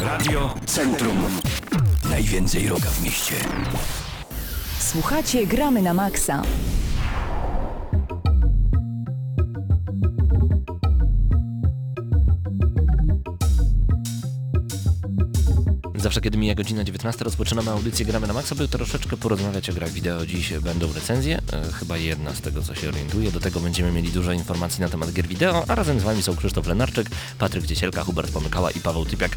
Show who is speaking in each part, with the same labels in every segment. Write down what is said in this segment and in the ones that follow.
Speaker 1: Radio Centrum. Najwięcej roka w mieście.
Speaker 2: Słuchacie Gramy na Maxa.
Speaker 3: Zawsze kiedy mija godzina 19 rozpoczynamy audycję Gramy na Maxa, by troszeczkę porozmawiać o grach wideo. Dziś będą recenzje, e, chyba jedna z tego co się orientuję. Do tego będziemy mieli dużo informacji na temat gier wideo, a razem z Wami są Krzysztof Lenarczyk, Patryk Ciesielka, Hubert Pomykała i Paweł Typiak.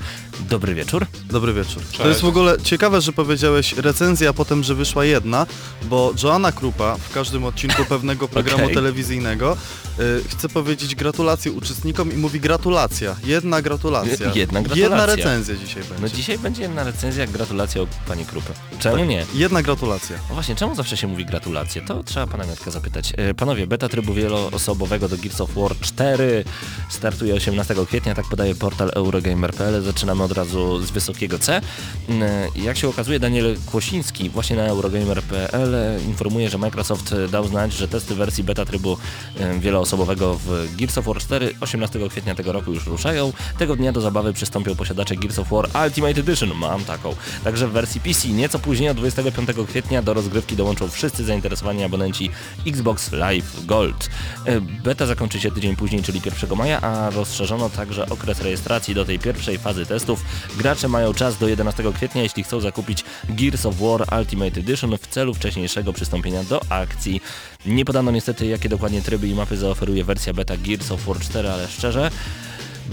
Speaker 3: Dobry wieczór.
Speaker 4: Dobry wieczór. To jest w ogóle ciekawe, że powiedziałeś recenzja, a potem, że wyszła jedna, bo Joanna Krupa w każdym odcinku pewnego programu
Speaker 3: Okej.
Speaker 4: telewizyjnego y, chce powiedzieć gratulacje uczestnikom i mówi gratulacja. Jedna gratulacja.
Speaker 3: Jedna gratulacja.
Speaker 4: Jedna recenzja dzisiaj będzie.
Speaker 3: No dzisiaj będzie jedna recenzja, gratulacje od Pani Krupy. Czemu nie?
Speaker 4: Jedna gratulacja.
Speaker 3: No właśnie, czemu zawsze się mówi gratulacje? To trzeba pana Miotka zapytać. E, Panowie, beta trybu wieloosobowego do Gears of War 4 startuje 18 kwietnia, tak podaje portal Eurogamer.pl. Zaczynamy od razu z wysokiego C. Mm, Jak się okazuje, Daniel Kłosiński właśnie na Eurogamer.pl informuje, że Microsoft dał znać, że testy wersji beta trybu e, wieloosobowego w Gears of War 4 18 kwietnia tego roku już ruszają. Tego dnia do zabawy przystąpią posiadacze Gears of War Ultimate Edition, mam taką. Także w wersji PC nieco później, od 25 kwietnia do rozgrywki dołączą wszyscy zainteresowani abonenci Xbox Live Gold. E, Beta zakończy się tydzień później, czyli 1 maja, a rozszerzono także okres rejestracji do tej pierwszej fazy testów. Gracze mają czas do 11 kwietnia, jeśli chcą zakupić Gears of War Ultimate Edition w celu wcześniejszego przystąpienia do akcji. Nie podano niestety, jakie dokładnie tryby i mapy zaoferuje wersja beta Gears of War 4, ale szczerze,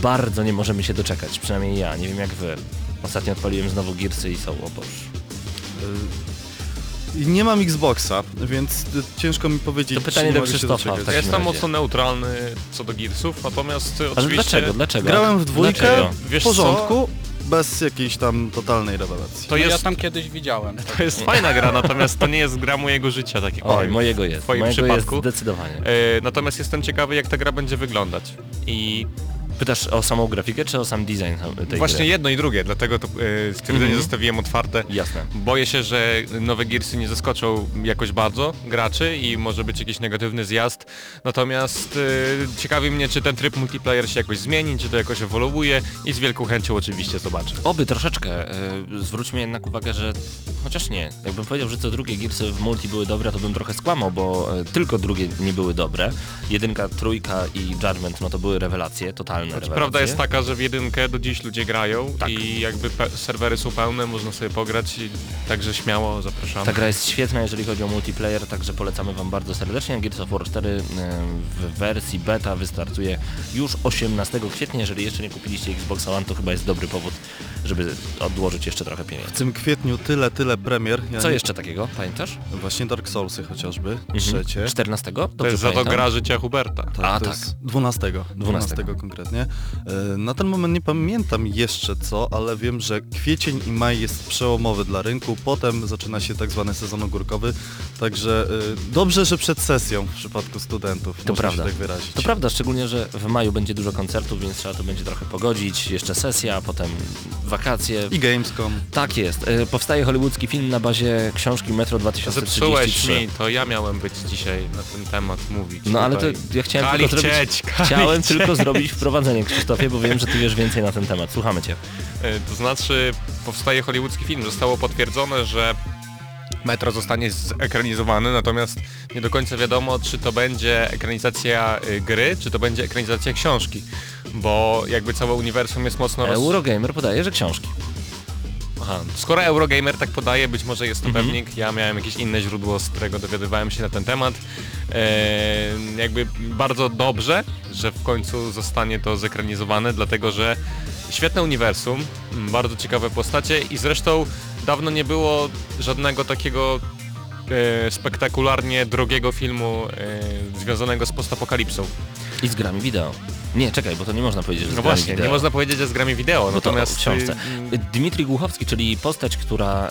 Speaker 3: bardzo nie możemy się doczekać, przynajmniej ja, nie wiem jak wy. Ostatnio odpaliłem znowu Gearsy i są, o Boże.
Speaker 4: I nie mam Xboxa, więc y, ciężko mi powiedzieć,
Speaker 3: To pytanie do Krzysztofa
Speaker 5: Ja jestem
Speaker 3: razie.
Speaker 5: mocno neutralny co do Gearsów, natomiast y,
Speaker 3: Ale
Speaker 5: oczywiście...
Speaker 3: dlaczego, dlaczego?
Speaker 4: Grałem w dwójkę,
Speaker 3: Dlaczego?
Speaker 4: w porządku, bez jakiejś tam totalnej rewelacji.
Speaker 5: To
Speaker 6: No ja
Speaker 5: jest,
Speaker 6: tam kiedyś widziałem.
Speaker 5: to jest fajna gra, natomiast to nie jest gra mojego życia, tak jak
Speaker 3: Oj, mojego jest,
Speaker 5: W twoim
Speaker 3: mojego
Speaker 5: przypadku.
Speaker 3: jest zdecydowanie.
Speaker 5: E, natomiast jestem ciekawy, jak ta gra będzie wyglądać. I
Speaker 3: Pytasz o samą grafikę, czy o sam design tej
Speaker 5: właśnie
Speaker 3: gry?
Speaker 5: jedno i drugie, dlatego to e, stwierdzenie
Speaker 3: Mhm.
Speaker 5: zostawiłem otwarte.
Speaker 3: Jasne.
Speaker 5: Boję się, że nowe Gearsy nie zaskoczą jakoś bardzo graczy i może być jakiś negatywny zjazd. Natomiast e, ciekawi mnie, czy ten tryb multiplayer się jakoś zmieni, czy to jakoś ewoluuje i z wielką chęcią oczywiście zobaczę.
Speaker 3: Oby troszeczkę. Y, zwróćmy jednak uwagę, że chociaż nie. Jakbym powiedział, że co drugie Gearsy w multi były dobre, to bym trochę skłamał, bo y, tylko drugie nie były dobre. Jedynka, trójka i Judgment, no to były rewelacje, totalne rewelacje.
Speaker 5: Prawda jest taka, że w jedynkę do dziś ludzie grają
Speaker 3: Tak.
Speaker 5: i jakby serwery są pełne, można sobie pograć i także śmiało zapraszamy.
Speaker 3: Ta gra jest świetna, jeżeli chodzi o multiplayer, także polecamy Wam bardzo serdecznie. Gears of War 4 y, w wersji beta wystartuje już 18 kwietnia. Jeżeli jeszcze nie kupiliście Xbox One, to chyba jest dobry powód, żeby odłożyć jeszcze trochę pieniędzy.
Speaker 4: W tym kwietniu tyle, tyle premier. Ja
Speaker 3: Co
Speaker 4: nie-
Speaker 3: jeszcze takiego, pamiętasz?
Speaker 4: Właśnie Dark Soulsy chociażby,
Speaker 3: Mhm.
Speaker 4: trzecie.
Speaker 3: 14?
Speaker 5: to
Speaker 3: Dobrze
Speaker 5: jest za to
Speaker 3: pamiętam?
Speaker 5: gra życia Huberta.
Speaker 4: Tak,
Speaker 3: A,
Speaker 4: to
Speaker 3: tak.
Speaker 4: jest 12. 12 konkretnie. E, Na ten moment nie pamiętam jeszcze co, ale wiem, że kwiecień i maj jest przełomowy dla rynku, potem zaczyna się tak zwany sezon ogórkowy, także e, dobrze, że przed sesją w przypadku studentów,
Speaker 3: To
Speaker 4: można
Speaker 3: prawda.
Speaker 4: tak wyrazić.
Speaker 3: To prawda, szczególnie, że w maju będzie dużo koncertów, więc trzeba to będzie trochę pogodzić. Jeszcze sesja, potem wakacje.
Speaker 4: I Gamescom.
Speaker 3: Tak jest. E, Powstaje hollywoodzki film na bazie książki Metro
Speaker 5: Zepsułeś
Speaker 3: 2033.
Speaker 5: mi, to ja miałem być dzisiaj na ten temat mówić.
Speaker 3: No ale to ja chciałem
Speaker 5: Kali
Speaker 3: tylko zrobić,
Speaker 5: chcieć, Kali
Speaker 3: chciałem
Speaker 5: chcieć.
Speaker 3: tylko zrobić wprowadzenie Krzysztofie, bo wiem, że ty wiesz więcej na ten temat. Słuchamy cię.
Speaker 5: E, To znaczy, powstaje hollywoodzki film. Zostało potwierdzone, że Metro zostanie zekranizowany, natomiast nie do końca wiadomo, czy to będzie ekranizacja y, gry, czy to będzie ekranizacja książki, bo jakby całe uniwersum jest mocno roz...
Speaker 3: Eurogamer podaje, że książki.
Speaker 5: Aha. Skoro Eurogamer tak podaje, być może jest to
Speaker 3: Mhm.
Speaker 5: pewnik, ja miałem jakieś inne źródło, z którego dowiadywałem się na ten temat. E, jakby bardzo dobrze, że w końcu zostanie to zekranizowane, dlatego że świetne uniwersum, m, bardzo ciekawe postacie i zresztą dawno nie było żadnego takiego e, spektakularnie drogiego filmu e, związanego z postapokalipsą.
Speaker 3: I z grami wideo. Nie, czekaj, bo to nie można powiedzieć, że z
Speaker 5: No właśnie,
Speaker 3: wideo.
Speaker 5: nie można powiedzieć, że z grami wideo,
Speaker 3: No to
Speaker 5: natomiast
Speaker 3: w książce.
Speaker 5: y,
Speaker 3: Dmitrij Głuchowski, czyli postać, która, e,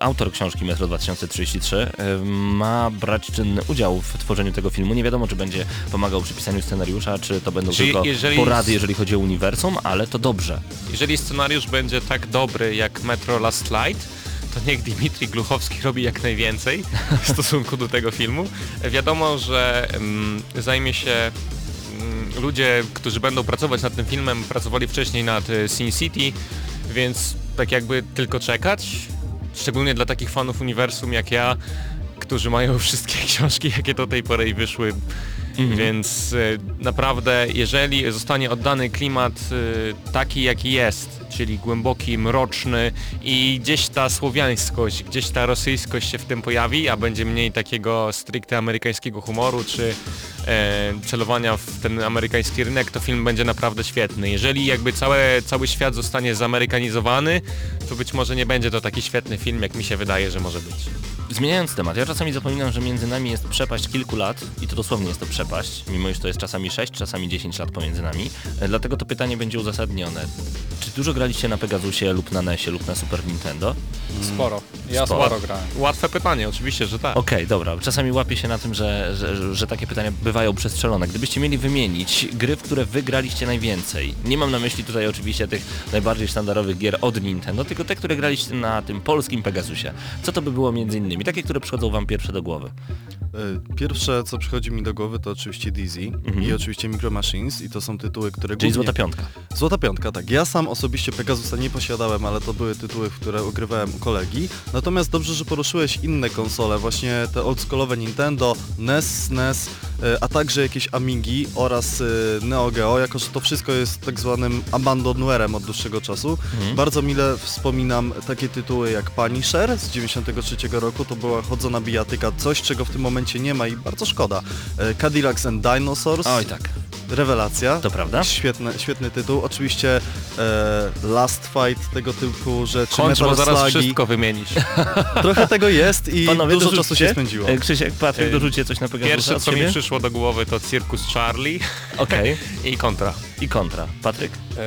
Speaker 3: autor książki Metro 2033, e, ma brać czynny udział w tworzeniu tego filmu. Nie wiadomo, czy będzie pomagał przy pisaniu scenariusza, czy to będą
Speaker 5: Czyli
Speaker 3: tylko
Speaker 5: jeżeli-
Speaker 3: porady, jeżeli chodzi o uniwersum, ale to dobrze.
Speaker 5: Jeżeli scenariusz będzie tak dobry jak Metro Last Light, to niech Dimitri Gluchowski robi jak najwięcej w stosunku do tego filmu. Wiadomo, że mm, zajmie się ludzie, którzy będą pracować nad tym filmem, pracowali wcześniej nad y, Sin City więc tak jakby tylko czekać, szczególnie dla takich fanów uniwersum jak ja, którzy mają wszystkie książki, jakie do tej pory wyszły,
Speaker 3: Mhm.
Speaker 5: więc y, naprawdę jeżeli zostanie oddany klimat y, taki jaki jest, czyli głęboki, mroczny i gdzieś ta słowiańskość, gdzieś ta rosyjskość się w tym pojawi, a będzie mniej takiego stricte amerykańskiego humoru czy e, celowania w ten amerykański rynek, to film będzie naprawdę świetny. Jeżeli jakby całe, cały świat zostanie zamerykanizowany, to być może nie będzie to taki świetny film, jak mi się wydaje, że może być.
Speaker 3: Zmieniając temat, ja czasami zapominam, że między nami jest przepaść kilku lat i to dosłownie jest to przepaść, mimo iż to jest czasami 6, czasami 10 lat pomiędzy nami. E, Dlatego to pytanie będzie uzasadnione. Dużo graliście na Pegasusie lub na NESie lub na Super Nintendo?
Speaker 2: Sporo. Ja
Speaker 3: Sporo.
Speaker 2: sporo, grałem.
Speaker 5: Łatwe pytanie, oczywiście, że tak.
Speaker 3: Okej, dobra. Czasami łapię się na tym, że, że, że takie pytania bywają przestrzelone. Gdybyście mieli wymienić gry, w które wygraliście najwięcej, nie mam na myśli tutaj oczywiście tych najbardziej sztandarowych gier od Nintendo, tylko te, które graliście na tym polskim Pegasusie. Co to by było między innymi? Takie, które przychodzą wam pierwsze do głowy.
Speaker 4: E, Pierwsze, co przychodzi mi do głowy, to oczywiście Dizzy i oczywiście Micro Machines i to są tytuły, które
Speaker 3: Mhm. Czyli
Speaker 4: głównie...
Speaker 3: Złota Piątka.
Speaker 4: Złota Piątka, tak. Ja sam osobiście Pegasusa nie posiadałem, ale to były tytuły, które ugrywałem u kolegi. Natomiast dobrze, że poruszyłeś inne konsole, właśnie te oldschoolowe Nintendo, NES, SNES, e, a także jakieś Amigi oraz e, Neo Geo, jako że to wszystko jest tak zwanym abandonwarem od dłuższego czasu. Bardzo mile wspominam takie tytuły jak Punisher z 93 roku, to była chodzona bijatyka, coś czego w tym momencie nie ma i bardzo szkoda. E, Cadillacs and Dinosaurs,
Speaker 3: Oj tak,
Speaker 4: rewelacja.
Speaker 3: to prawda?
Speaker 4: Świetny, świetny tytuł. Oczywiście e, Last Fight, tego typu rzeczy,
Speaker 5: Kończ, bo zaraz
Speaker 4: Slugi.
Speaker 5: wszystko wymienić.
Speaker 4: Trochę tego jest i
Speaker 3: Panowie,
Speaker 4: dużo czasu się spędziło.
Speaker 3: E, Krzysiek, Patryk,
Speaker 5: E,
Speaker 3: dorzućcie coś na Pegasusa
Speaker 5: Pierwsze, co mi przyszło do głowy, to Circus Charlie
Speaker 3: Okej.
Speaker 5: i Contra.
Speaker 3: I kontra. Patryk?
Speaker 2: E,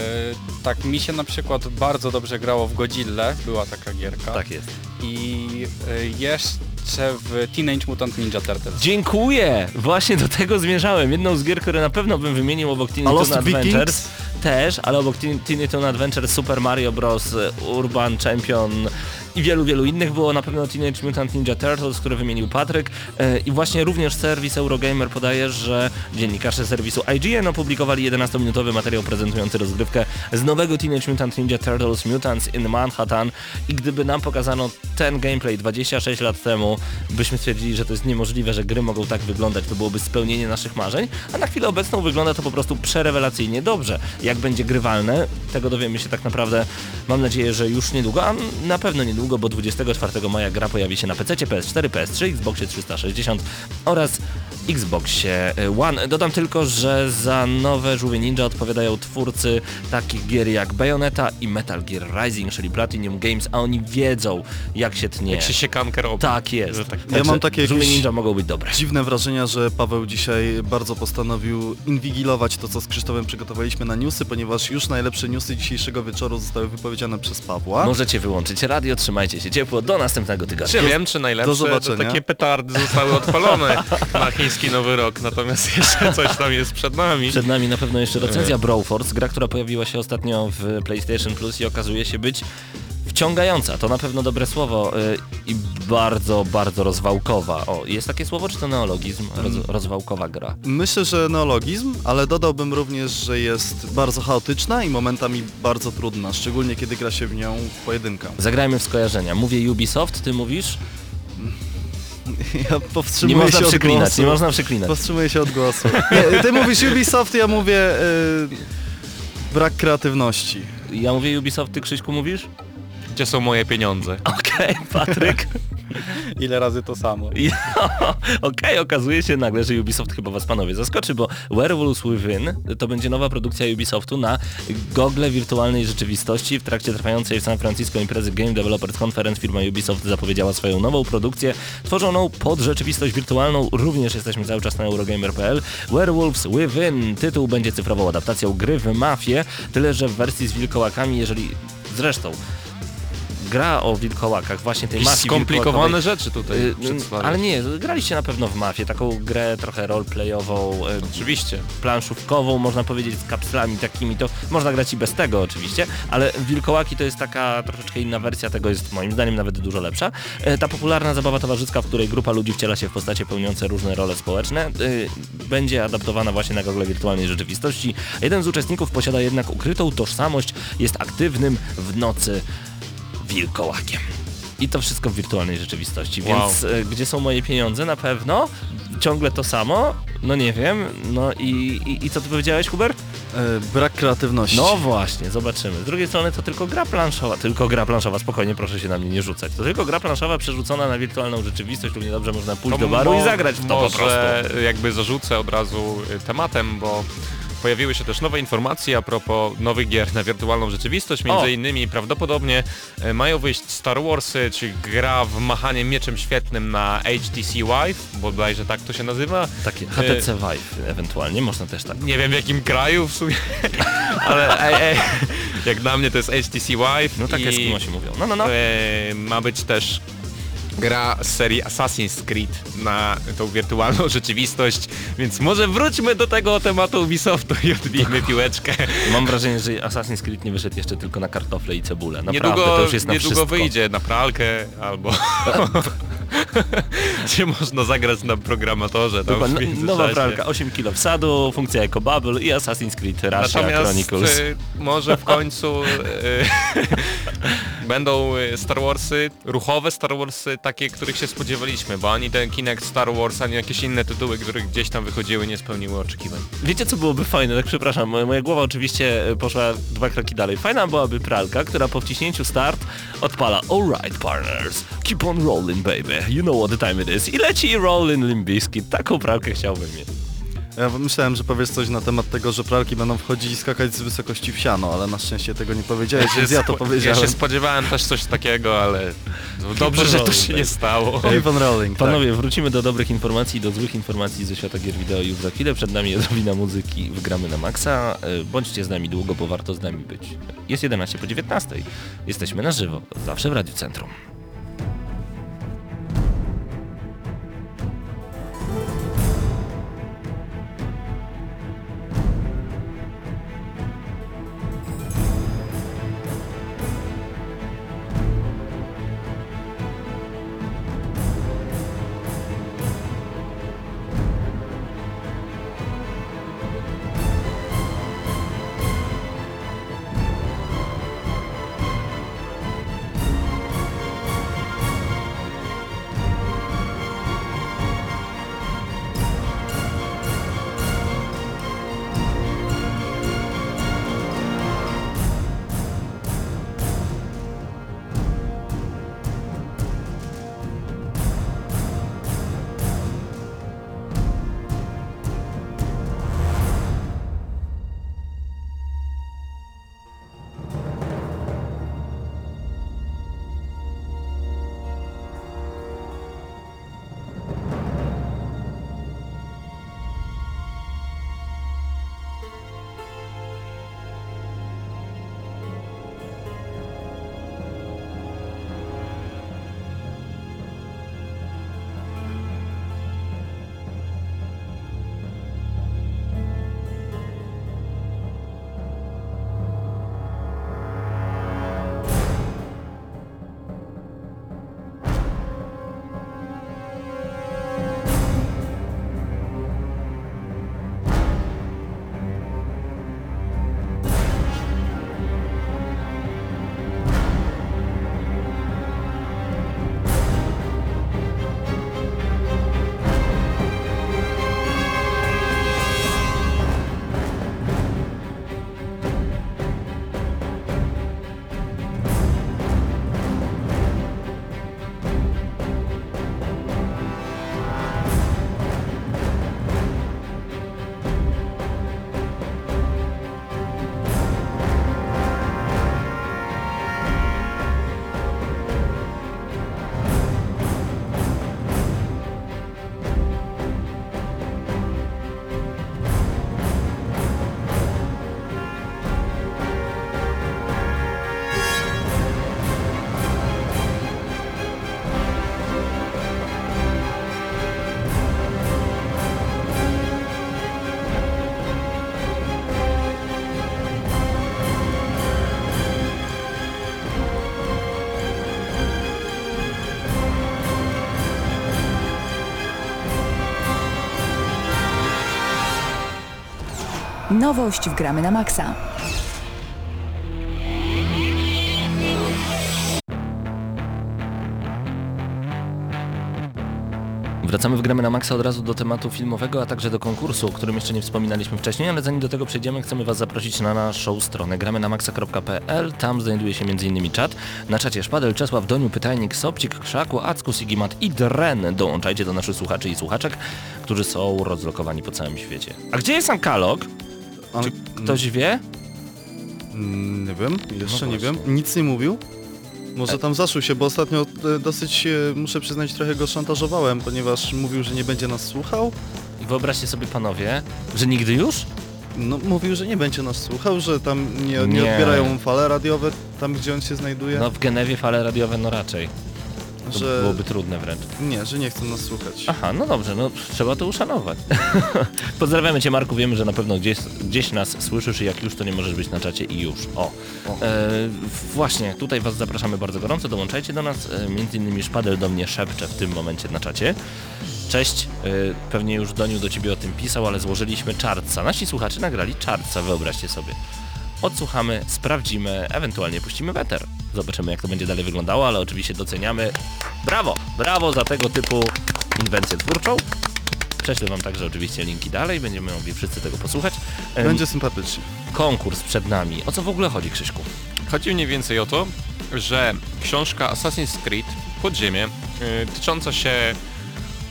Speaker 2: tak, mi się na przykład bardzo dobrze grało w Godzilla, była taka gierka.
Speaker 3: Tak jest.
Speaker 2: I e, jeszcze w Teenage Mutant Ninja Turtles.
Speaker 3: Dziękuję! Właśnie do tego zmierzałem. Jedną z gier, które na pewno bym wymienił obok
Speaker 4: Lost
Speaker 3: Toon Adventures
Speaker 4: Vikings?
Speaker 3: też, ale obok Tin- Tiny Toon Adventure, Super Mario Bros, Urban Champion i wielu, wielu innych było. Na pewno Teenage Mutant Ninja Turtles, które wymienił Patryk. E, i właśnie również serwis Eurogamer podaje, że dziennikarze serwisu IGN opublikowali 11-minutowy materiał prezentujący rozgrywkę z nowego Teenage Mutant Ninja Turtles Mutants in Manhattan. I gdyby nam pokazano ten gameplay 26 lat temu, byśmy stwierdzili, że to jest niemożliwe, że gry mogą tak wyglądać, to byłoby spełnienie naszych marzeń, a na chwilę obecną wygląda to po prostu przerewelacyjnie dobrze. Jak będzie grywalne, tego dowiemy się tak naprawdę, mam nadzieję, że już niedługo, a na pewno niedługo, bo 24 maja gra pojawi się na PC, PS4, PS3, Xboxie 360 oraz Xboxie One. Dodam tylko, że za nowe Żółwie Ninja odpowiadają twórcy takich gier jak Bayonetta i Metal Gear Rising, czyli Platinum Games, a oni wiedzą jak się tnie.
Speaker 5: Jak się siekankę robi.
Speaker 3: Tak jest.
Speaker 5: Tak-
Speaker 3: Także
Speaker 4: mam takie
Speaker 3: Żółwie Ninja mogą być dobre.
Speaker 4: Dziwne wrażenia, że Paweł dzisiaj bardzo postanowił inwigilować to, co z Krzysztofem przygotowaliśmy na newsy, ponieważ już najlepsze newsy dzisiejszego wieczoru zostały wypowiedziane przez Pawła.
Speaker 3: Możecie wyłączyć radio, trzymajcie się ciepło, do następnego tygodnia.
Speaker 5: Czy wiem, czy najlepsze,
Speaker 4: do zobaczenia.
Speaker 5: to takie petardy zostały odpalone na chiński Nowy Rok, natomiast jeszcze coś tam jest przed nami.
Speaker 3: Przed nami na pewno jeszcze recenzja Broforce, gra, która pojawiła się ostatnio w PlayStation Plus i okazuje się być wciągająca, to na pewno dobre słowo y, i bardzo, bardzo rozwałkowa. O, jest takie słowo, czy to neologizm? Roz, rozwałkowa gra.
Speaker 4: Myślę, że neologizm, ale dodałbym również, że jest bardzo chaotyczna i momentami bardzo trudna, szczególnie kiedy gra się w nią w pojedynkę.
Speaker 3: Zagrajmy w skojarzenia. Mówię Ubisoft, ty mówisz?
Speaker 4: Ja
Speaker 3: Nie
Speaker 4: powstrzymuję
Speaker 3: można
Speaker 4: się od
Speaker 3: przeklinać,
Speaker 4: głosu.
Speaker 3: nie można przeklinać.
Speaker 4: Powstrzymuję się od głosu. Nie, ty mówisz Ubisoft, ja mówię y, brak kreatywności.
Speaker 3: Ja mówię Ubisoft, ty Krzyśku mówisz?
Speaker 5: Gdzie są moje pieniądze?
Speaker 3: Okej, Patryk.
Speaker 2: Ile razy to samo.
Speaker 3: Okej, okazuje się nagle, że Ubisoft chyba was panowie zaskoczy, bo Werewolves Within to będzie nowa produkcja Ubisoftu na gogle wirtualnej rzeczywistości. W trakcie trwającej w San Francisco imprezy Game Developers Conference firma Ubisoft zapowiedziała swoją nową produkcję tworzoną pod rzeczywistość wirtualną. Również jesteśmy cały czas na Eurogamer.pl. Werewolves Within. Tytuł będzie cyfrową adaptacją gry w Mafię, tyle że w wersji z wilkołakami, jeżeli zresztą gra o wilkołakach, właśnie tej mafii
Speaker 5: skomplikowane rzeczy tutaj
Speaker 3: Y. Ale nie, graliście na pewno w mafię, taką grę trochę roleplayową, y,
Speaker 5: Oczywiście.
Speaker 3: planszówkową, można powiedzieć, z kapslami takimi, to można grać i bez tego oczywiście, ale Wilkołaki to jest taka troszeczkę inna wersja, tego jest moim zdaniem nawet dużo lepsza. E, Ta popularna zabawa towarzyska, w której grupa ludzi wciela się w postacie pełniące różne role społeczne, y, będzie adaptowana właśnie na gogle wirtualnej rzeczywistości. Jeden z uczestników posiada jednak ukrytą tożsamość, jest aktywnym w nocy wilkołakiem. I to wszystko w wirtualnej rzeczywistości,
Speaker 5: Wow.
Speaker 3: więc e, gdzie są moje pieniądze? Na pewno. Ciągle to samo? No nie wiem. No i, i, i co ty powiedziałeś, Huber?
Speaker 4: E, brak kreatywności.
Speaker 3: No właśnie, zobaczymy. Z drugiej strony to tylko gra planszowa, tylko gra planszowa, spokojnie proszę się na mnie nie rzucać. To tylko gra planszowa przerzucona na wirtualną rzeczywistość, równie dobrze można pójść do baru i zagrać w to po prostu.
Speaker 5: Może jakby zarzucę od razu y, tematem, bo pojawiły się też nowe informacje a propos nowych gier na wirtualną rzeczywistość. Między
Speaker 3: O!
Speaker 5: innymi prawdopodobnie e, mają wyjść Star Warsy, czy gra w machanie mieczem świetnym na HTC Vive, bodajże tak to się nazywa.
Speaker 3: Takie HTC Vive ewentualnie, można też tak.
Speaker 5: Nie wiem w jakim kraju w sumie, ale ej, ej, jak dla mnie to jest HTC Vive.
Speaker 3: No tak
Speaker 5: i,
Speaker 3: Eskimosi mówią. No, no, no.
Speaker 5: E, ma być też gra z serii Assassin's Creed na tą wirtualną rzeczywistość, więc może wróćmy do tego tematu Ubisoftu i odbijmy piłeczkę.
Speaker 3: Mam wrażenie, że Assassin's Creed nie wyszedł jeszcze tylko na kartofle i cebulę. Naprawdę,
Speaker 5: niedługo
Speaker 3: to już jest na
Speaker 5: niedługo
Speaker 3: wszystko.
Speaker 5: wyjdzie na pralkę albo... Gdzie można zagrać na programatorze. Tam
Speaker 3: Chyba
Speaker 5: w
Speaker 3: no- nowa pralka, 8 kg wsadu, funkcja EcoBubble i Assassin's Creed Russia
Speaker 5: Natomiast
Speaker 3: Chronicles.
Speaker 5: y, może w końcu y, będą y, Star Warsy, ruchowe Star Warsy, takie, których się spodziewaliśmy, bo ani ten Kinect Star Wars, ani jakieś inne tytuły, które gdzieś tam wychodziły, nie spełniły oczekiwań.
Speaker 3: Wiecie co byłoby fajne? Tak przepraszam, moja głowa oczywiście e, poszła dwa kroki dalej. Fajna byłaby pralka, która po wciśnięciu start odpala Alright partners, keep on rolling baby, you know what the time it is. I leci Rollin' Limbiskit. Taką pralkę chciałbym mieć.
Speaker 4: Ja myślałem, że powiesz coś na temat tego, że pralki będą wchodzić i skakać z wysokości w siano, ale na szczęście tego nie powiedziałeś, więc ja to powiedziałem.
Speaker 5: Ja się spodziewałem też coś takiego, ale no, dobrze, że to się nie stało.
Speaker 4: Keep on rolling, tak.
Speaker 3: Panowie, wrócimy do dobrych informacji i do złych informacji ze świata gier wideo już za chwilę. Przed nami odrobina muzyki, wygramy na maksa. E, Bądźcie z nami długo, bo warto z nami być. Jest 11 po 19. Jesteśmy na żywo, zawsze w Radiu Centrum.
Speaker 6: Nowość w gramy na maksa.
Speaker 3: Wracamy w Gramy na Maxa od razu do tematu filmowego, a także do konkursu, o którym jeszcze nie wspominaliśmy wcześniej, ale zanim do tego przejdziemy, chcemy Was zaprosić na naszą stronę gramy na maxa.pl. Tam znajduje się m.in. czat. Na czacie Szpadel, Czesław, Doniu, Pytajnik, Sobcik, Krzaku, Acku, Sigimat i Dren. Dołączajcie do naszych słuchaczy i słuchaczek, którzy są rozlokowani po całym świecie. A gdzie jest Ankalog?
Speaker 4: Ale-
Speaker 3: Czy ktoś wie?
Speaker 4: Mm, Nie wiem, jeszcze
Speaker 3: No
Speaker 4: nie wiem. Nic nie mówił. Może tam zaszył się, bo ostatnio e, dosyć, e, muszę przyznać, trochę go szantażowałem, ponieważ mówił, że nie będzie nas słuchał.
Speaker 3: I wyobraźcie sobie panowie, że nigdy już?
Speaker 4: No, mówił, że nie będzie nas słuchał, że tam nie, nie,
Speaker 3: Nie.
Speaker 4: odbierają fale radiowe tam, gdzie on się znajduje.
Speaker 3: No w Genewie fale radiowe no raczej. To
Speaker 4: że...
Speaker 3: byłoby trudne wręcz.
Speaker 4: Nie, że nie chcą nas słuchać.
Speaker 3: Aha, no dobrze, no trzeba to uszanować. Pozdrawiamy Cię Marku, wiemy, że na pewno gdzieś, gdzieś nas słyszysz i jak już to nie możesz być na czacie i już. O. E, właśnie, tutaj Was zapraszamy bardzo gorąco, dołączajcie do nas, e, między innymi Szpadel do mnie szepcze w tym momencie na czacie. Cześć, e, pewnie już Doniu do Ciebie o tym pisał, ale złożyliśmy czarca. Nasi słuchacze nagrali czarca, wyobraźcie sobie. Odsłuchamy, sprawdzimy, ewentualnie puścimy weter. Zobaczymy jak to będzie dalej wyglądało, ale oczywiście doceniamy. Brawo, brawo za tego typu inwencję twórczą. Prześlę wam także oczywiście linki dalej, będziemy mogli wszyscy tego posłuchać.
Speaker 4: Będzie sympatycznie.
Speaker 3: konkurs przed nami. O co w ogóle chodzi, Krzyśku?
Speaker 5: Chodzi mniej więcej o to, że książka Assassin's Creed Podziemie, y, tycząca się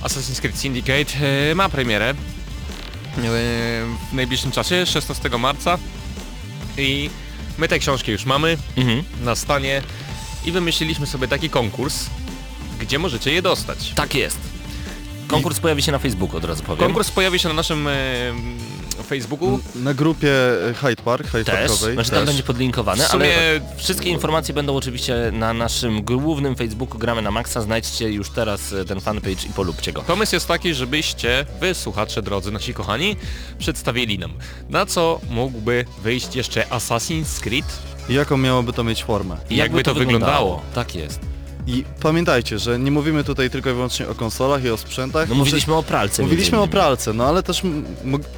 Speaker 5: Assassin's Creed Syndicate, y, ma premierę y, w najbliższym czasie, 16 marca. I my te książki już mamy
Speaker 3: Mhm.
Speaker 5: na stanie i wymyśliliśmy sobie taki konkurs, gdzie możecie je dostać.
Speaker 3: Tak jest. Konkurs pojawi się na Facebooku, od razu powiem.
Speaker 5: Konkurs pojawi się na naszym e, Facebooku.
Speaker 4: Na grupie e, Hyde Park, Hyde
Speaker 3: też,
Speaker 4: Parkowej.
Speaker 3: znaczy tam
Speaker 4: też.
Speaker 3: będzie podlinkowany,
Speaker 5: W sumie
Speaker 3: ale wszystkie informacje będą oczywiście na naszym głównym Facebooku Gramy na Maxa. Znajdźcie już teraz e, ten fanpage i polubcie go.
Speaker 5: Pomysł jest taki, żebyście wy, słuchacze drodzy, nasi kochani, przedstawili nam, na co mógłby wyjść jeszcze Assassin's Creed.
Speaker 4: Jaką miałoby to mieć formę?
Speaker 5: I jakby to wyglądało.
Speaker 3: Tak jest.
Speaker 4: I pamiętajcie, że nie mówimy tutaj tylko i wyłącznie o konsolach i o sprzętach.
Speaker 3: No mówiliśmy o pralce.
Speaker 4: Mówiliśmy o pralce, no ale też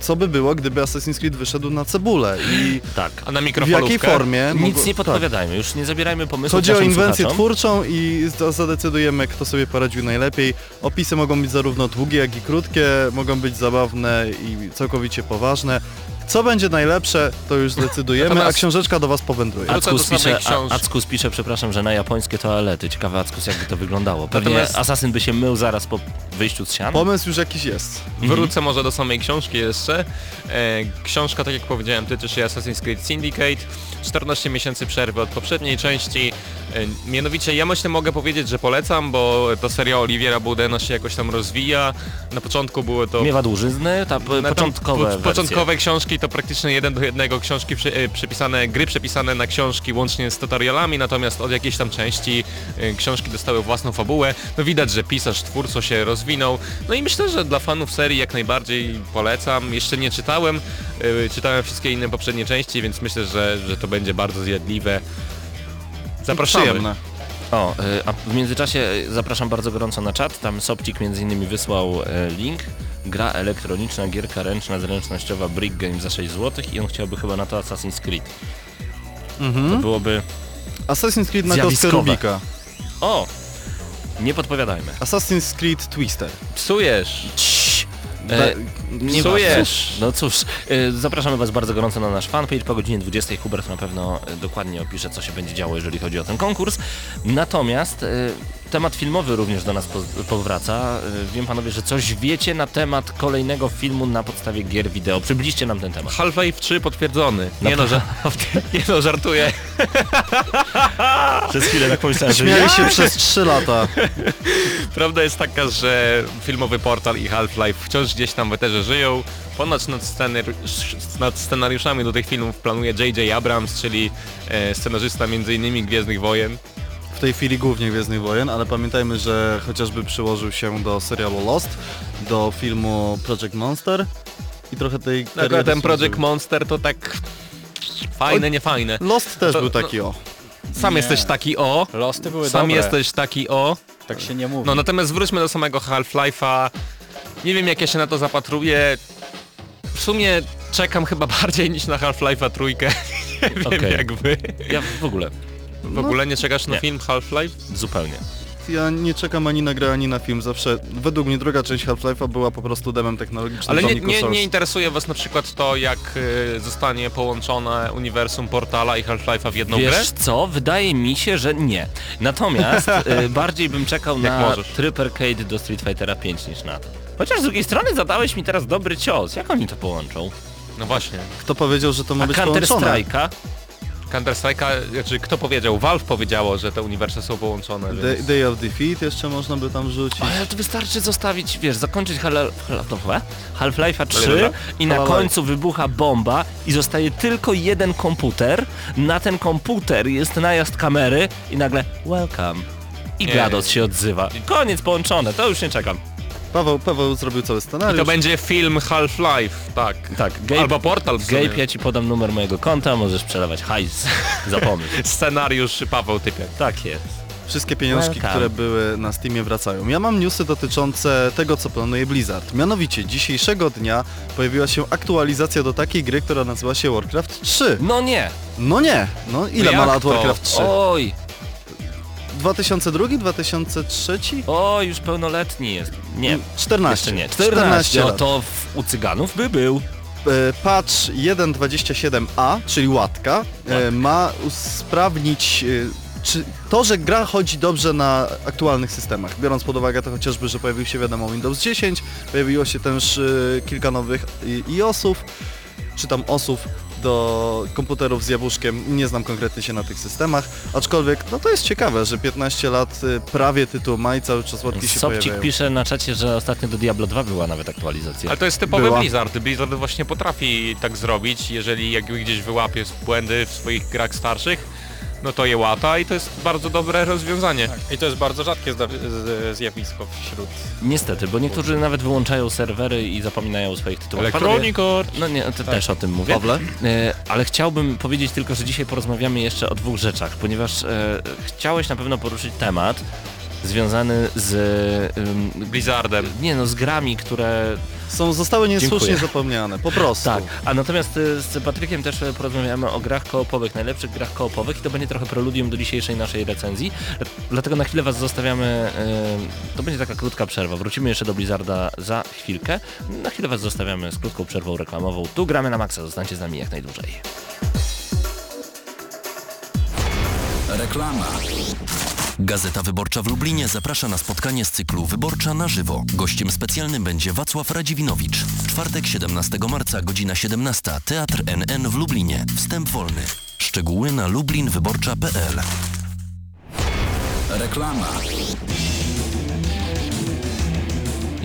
Speaker 4: co by było, gdyby Assassin's Creed wyszedł na cebulę i
Speaker 3: Tak.
Speaker 5: A na
Speaker 4: w jakiej formie...
Speaker 3: Nic nie podpowiadajmy, już nie zabierajmy
Speaker 4: Tak.
Speaker 3: pomysłów
Speaker 4: Chodzi o inwencję
Speaker 3: słuchaczom.
Speaker 4: twórczą i za- zadecydujemy, kto sobie poradził najlepiej. Opisy mogą być zarówno długie, jak i krótkie, mogą być zabawne i całkowicie poważne. Co będzie najlepsze, to już zdecydujemy,
Speaker 5: Natomiast-
Speaker 4: a książeczka do Was powędruje.
Speaker 3: Ackus pisze, a- Ackus pisze, przepraszam, że na japońskie toalety. Ciekawe Ackus jakby to wyglądało. Pewnie
Speaker 5: Natomiast-
Speaker 3: asasyn by się mył zaraz po wyjściu z sian.
Speaker 4: Pomysł już jakiś jest.
Speaker 5: Wrócę może do samej książki jeszcze. E, książka, tak jak powiedziałem, tyczy się Assassin's Creed Syndicate. 14 miesięcy przerwy od poprzedniej części. E, mianowicie ja myślę mogę powiedzieć, że polecam, bo ta seria Oliviera Boudena się jakoś tam rozwija. Na początku były to...
Speaker 3: Miewa dłużyzny, ta
Speaker 5: na tam
Speaker 3: początkowe
Speaker 5: po,
Speaker 3: wersje.
Speaker 5: Początkowe książki to praktycznie jeden do jednego książki przy, e, przepisane, gry przepisane na książki łącznie z tutorialami, natomiast od jakiejś tam części książki dostały własną fabułę. No widać, że pisarz, twórco się rozwinął. No i myślę, że dla fanów serii jak najbardziej polecam. Jeszcze nie czytałem, e, czytałem wszystkie inne poprzednie części, więc myślę, że, że to będzie bardzo zjadliwe. Zapraszamy.
Speaker 4: Przyjemne.
Speaker 3: O, y, a w międzyczasie y, zapraszam bardzo gorąco na czat. Tam Sopcik między innymi wysłał link. Gra elektroniczna, gierka ręczna, zręcznościowa Brick Game za 6 zł i on chciałby chyba na to Assassin's Creed. To
Speaker 4: Mhm.
Speaker 3: byłoby...
Speaker 4: Assassin's Creed na kostkę
Speaker 3: Zjawiskowe.
Speaker 4: Rubika.
Speaker 3: O! Nie podpowiadajmy.
Speaker 4: Assassin's Creed Twister.
Speaker 5: Psujesz.
Speaker 3: E, nie
Speaker 5: psujesz.
Speaker 3: No cóż, e, zapraszamy Was bardzo gorąco na nasz fanpage po godzinie 20. Hubert na pewno e, dokładnie opisze, co się będzie działo, jeżeli chodzi o ten konkurs. Natomiast e, temat filmowy również do nas po- powraca. Wiem panowie, że coś wiecie na temat kolejnego filmu na podstawie gier wideo. Przybliżcie nam ten temat.
Speaker 5: Half-Life 3 potwierdzony. Nie no, że, nie no, żartuję.
Speaker 3: Przez chwilę tak pomyślałem,
Speaker 4: Śmiali się przez 3 lata.
Speaker 5: Prawda jest taka, że filmowy portal i Half-Life wciąż gdzieś tam w eterze żyją. Ponoć nad, scenari- nad scenariuszami do tych filmów planuje J.J. Abrams, czyli e, scenarzysta m.in. Gwiezdnych Wojen.
Speaker 4: W tej chwili głównie Gwiezdnych Wojen, ale pamiętajmy, że chociażby przyłożył się do serialu Lost, do filmu Project Monster i trochę tej
Speaker 5: No,
Speaker 4: kariery
Speaker 5: ten Project. Monster to tak fajne, nie fajne.
Speaker 4: Lost też
Speaker 5: To-
Speaker 4: był taki o.
Speaker 5: Sam
Speaker 2: Nie.
Speaker 5: jesteś taki o,
Speaker 2: Losty były
Speaker 5: sam
Speaker 2: dobre.
Speaker 5: jesteś taki o.
Speaker 2: Tak się nie mówi.
Speaker 5: No natomiast wróćmy do samego Half-Life'a. Nie wiem jak ja się na to zapatruję. W sumie czekam chyba bardziej niż na Half-Life'a trójkę. nie wiem
Speaker 3: Okej.
Speaker 5: jak wy.
Speaker 3: Ja w ogóle,
Speaker 5: W ogóle nie czekasz na
Speaker 3: Nie.
Speaker 5: film Half-Life?
Speaker 3: zupełnie.
Speaker 4: Ja nie czekam ani na grę, ani na film. Zawsze, według mnie druga część Half-Life'a była po prostu demem technologicznym
Speaker 5: Ale nie, nie, nie interesuje was na przykład to, jak y, zostanie połączone uniwersum Portala i Half-Life'a w jedną grę?
Speaker 3: Wiesz co, wydaje mi się, że nie. Natomiast y, bardziej bym czekał
Speaker 5: Jak
Speaker 3: na
Speaker 5: możesz.
Speaker 3: tryb arcade do Street Fightera 5 niż na to. Chociaż z drugiej strony zadałeś mi teraz dobry cios. Jak oni to połączą?
Speaker 5: No właśnie.
Speaker 4: Kto powiedział, że to ma
Speaker 3: A
Speaker 4: być
Speaker 3: Counter
Speaker 4: połączone?
Speaker 3: Strike'a?
Speaker 5: Counter Strike'a, znaczy kto powiedział? Valve powiedziało, że te uniwersa są połączone,
Speaker 4: Day,
Speaker 5: więc...
Speaker 4: Day of Defeat jeszcze można by tam rzucić.
Speaker 3: Ale to wystarczy zostawić, wiesz, zakończyć Hal- Hal- dobra, Half-Life'a 3
Speaker 5: Dobra.
Speaker 3: i na
Speaker 4: Half-Life.
Speaker 3: końcu wybucha bomba i zostaje tylko jeden komputer. Na ten komputer jest najazd kamery i nagle welcome. I
Speaker 5: Nie.
Speaker 3: GLaDOS się odzywa. Koniec połączone, to już nie czekam.
Speaker 4: Paweł, Paweł zrobił cały
Speaker 5: I
Speaker 4: scenariusz.
Speaker 5: to będzie film Half-Life, tak.
Speaker 3: Tak, Gabe,
Speaker 5: Albo Portal w sumie.
Speaker 3: Gabe, ja ci podam numer mojego konta, możesz przelewać hajs za pomysł.
Speaker 5: Scenariusz Paweł Typiak.
Speaker 3: Tak jest.
Speaker 4: Wszystkie pieniążki,
Speaker 3: Welcome.
Speaker 4: które były na Steamie wracają. Ja mam newsy dotyczące tego, co planuje Blizzard. Mianowicie, dzisiejszego dnia pojawiła się aktualizacja do takiej gry, która nazywa się Warcraft 3.
Speaker 3: No nie!
Speaker 4: No nie! No ile
Speaker 5: No
Speaker 4: ma lat
Speaker 5: to?
Speaker 4: Warcraft 3?
Speaker 3: Oj,
Speaker 4: 2002? 2003?
Speaker 3: oj, już pełnoletni jest. Nie,
Speaker 4: 14.
Speaker 3: jeszcze nie. 14, no
Speaker 4: lat.
Speaker 3: to w, u cyganów by był.
Speaker 4: E, patch 1.27a, czyli łatka, e, ma usprawnić e, czy to, że gra chodzi dobrze na aktualnych systemach. Biorąc pod uwagę to chociażby, że pojawił się wiadomo Windows 10, pojawiło się też kilka nowych iOS-ów, czy tam osów do komputerów z jabłuszkiem, nie znam konkretnie się na tych systemach, aczkolwiek no to jest ciekawe, że 15 lat e, prawie tytuł ma i cały czas łatki się
Speaker 3: Sobcik
Speaker 4: pojawiają.
Speaker 3: pisze na czacie, że ostatnio do Diablo 2 była nawet aktualizacja.
Speaker 5: Ale to jest typowy
Speaker 4: Była.
Speaker 5: Blizzard. Blizzard właśnie potrafi tak zrobić, jeżeli jakby gdzieś wyłapie błędy w swoich grach starszych, no to je łata i to jest bardzo dobre rozwiązanie.
Speaker 2: Tak. I to jest bardzo rzadkie zjawisko wśród...
Speaker 3: Niestety, bo niektórzy nawet wyłączają serwery i zapominają o swoich tytułach.
Speaker 5: Electronic Arts.
Speaker 3: No nie, to też o tym mówię.
Speaker 4: Pawle?
Speaker 3: E, ale chciałbym powiedzieć tylko, że dzisiaj porozmawiamy jeszcze o dwóch rzeczach, ponieważ e, chciałeś na pewno poruszyć temat związany z... ym,
Speaker 5: Blizzardem.
Speaker 3: nie no, z grami, które
Speaker 4: Są, zostały niesłusznie
Speaker 3: Dziękuję.
Speaker 4: zapomniane, po prostu.
Speaker 3: Tak, a natomiast y, z Patrykiem też y, porozmawiamy o grach koopowych, najlepszych grach koopowych i to będzie trochę preludium do dzisiejszej naszej recenzji. Dlatego na chwilę Was zostawiamy, y, to będzie taka krótka przerwa. Wrócimy jeszcze do Blizzarda za chwilkę. Na chwilę Was zostawiamy z krótką przerwą reklamową. Tu gramy na maksa, zostańcie z nami jak najdłużej.
Speaker 1: Reklama.
Speaker 6: Gazeta Wyborcza w Lublinie zaprasza na spotkanie z cyklu Wyborcza na żywo. Gościem specjalnym będzie Wacław Radziwinowicz. Czwartek 17 marca, godzina 17, Teatr NN w Lublinie. Wstęp wolny. Szczegóły na lublinwyborcza.pl
Speaker 1: Reklama.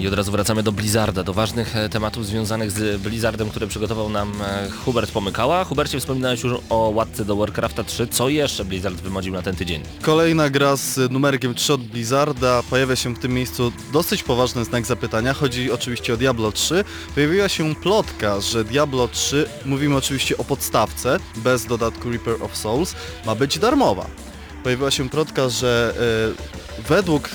Speaker 3: I od razu wracamy do Blizzarda, do ważnych e, tematów związanych z Blizzardem, które przygotował nam e, Hubert Pomykała. Hubercie, wspominałeś już o łatce do Warcrafta 3. Co jeszcze Blizzard wymodził na ten tydzień?
Speaker 4: Kolejna gra z numerkiem 3 od Blizzarda. Pojawia się w tym miejscu dosyć poważny znak zapytania. Chodzi oczywiście o Diablo 3. Pojawiła się plotka, że Diablo 3, mówimy oczywiście o podstawce, bez dodatku Reaper of Souls, ma być darmowa. Pojawiła się plotka, że e, według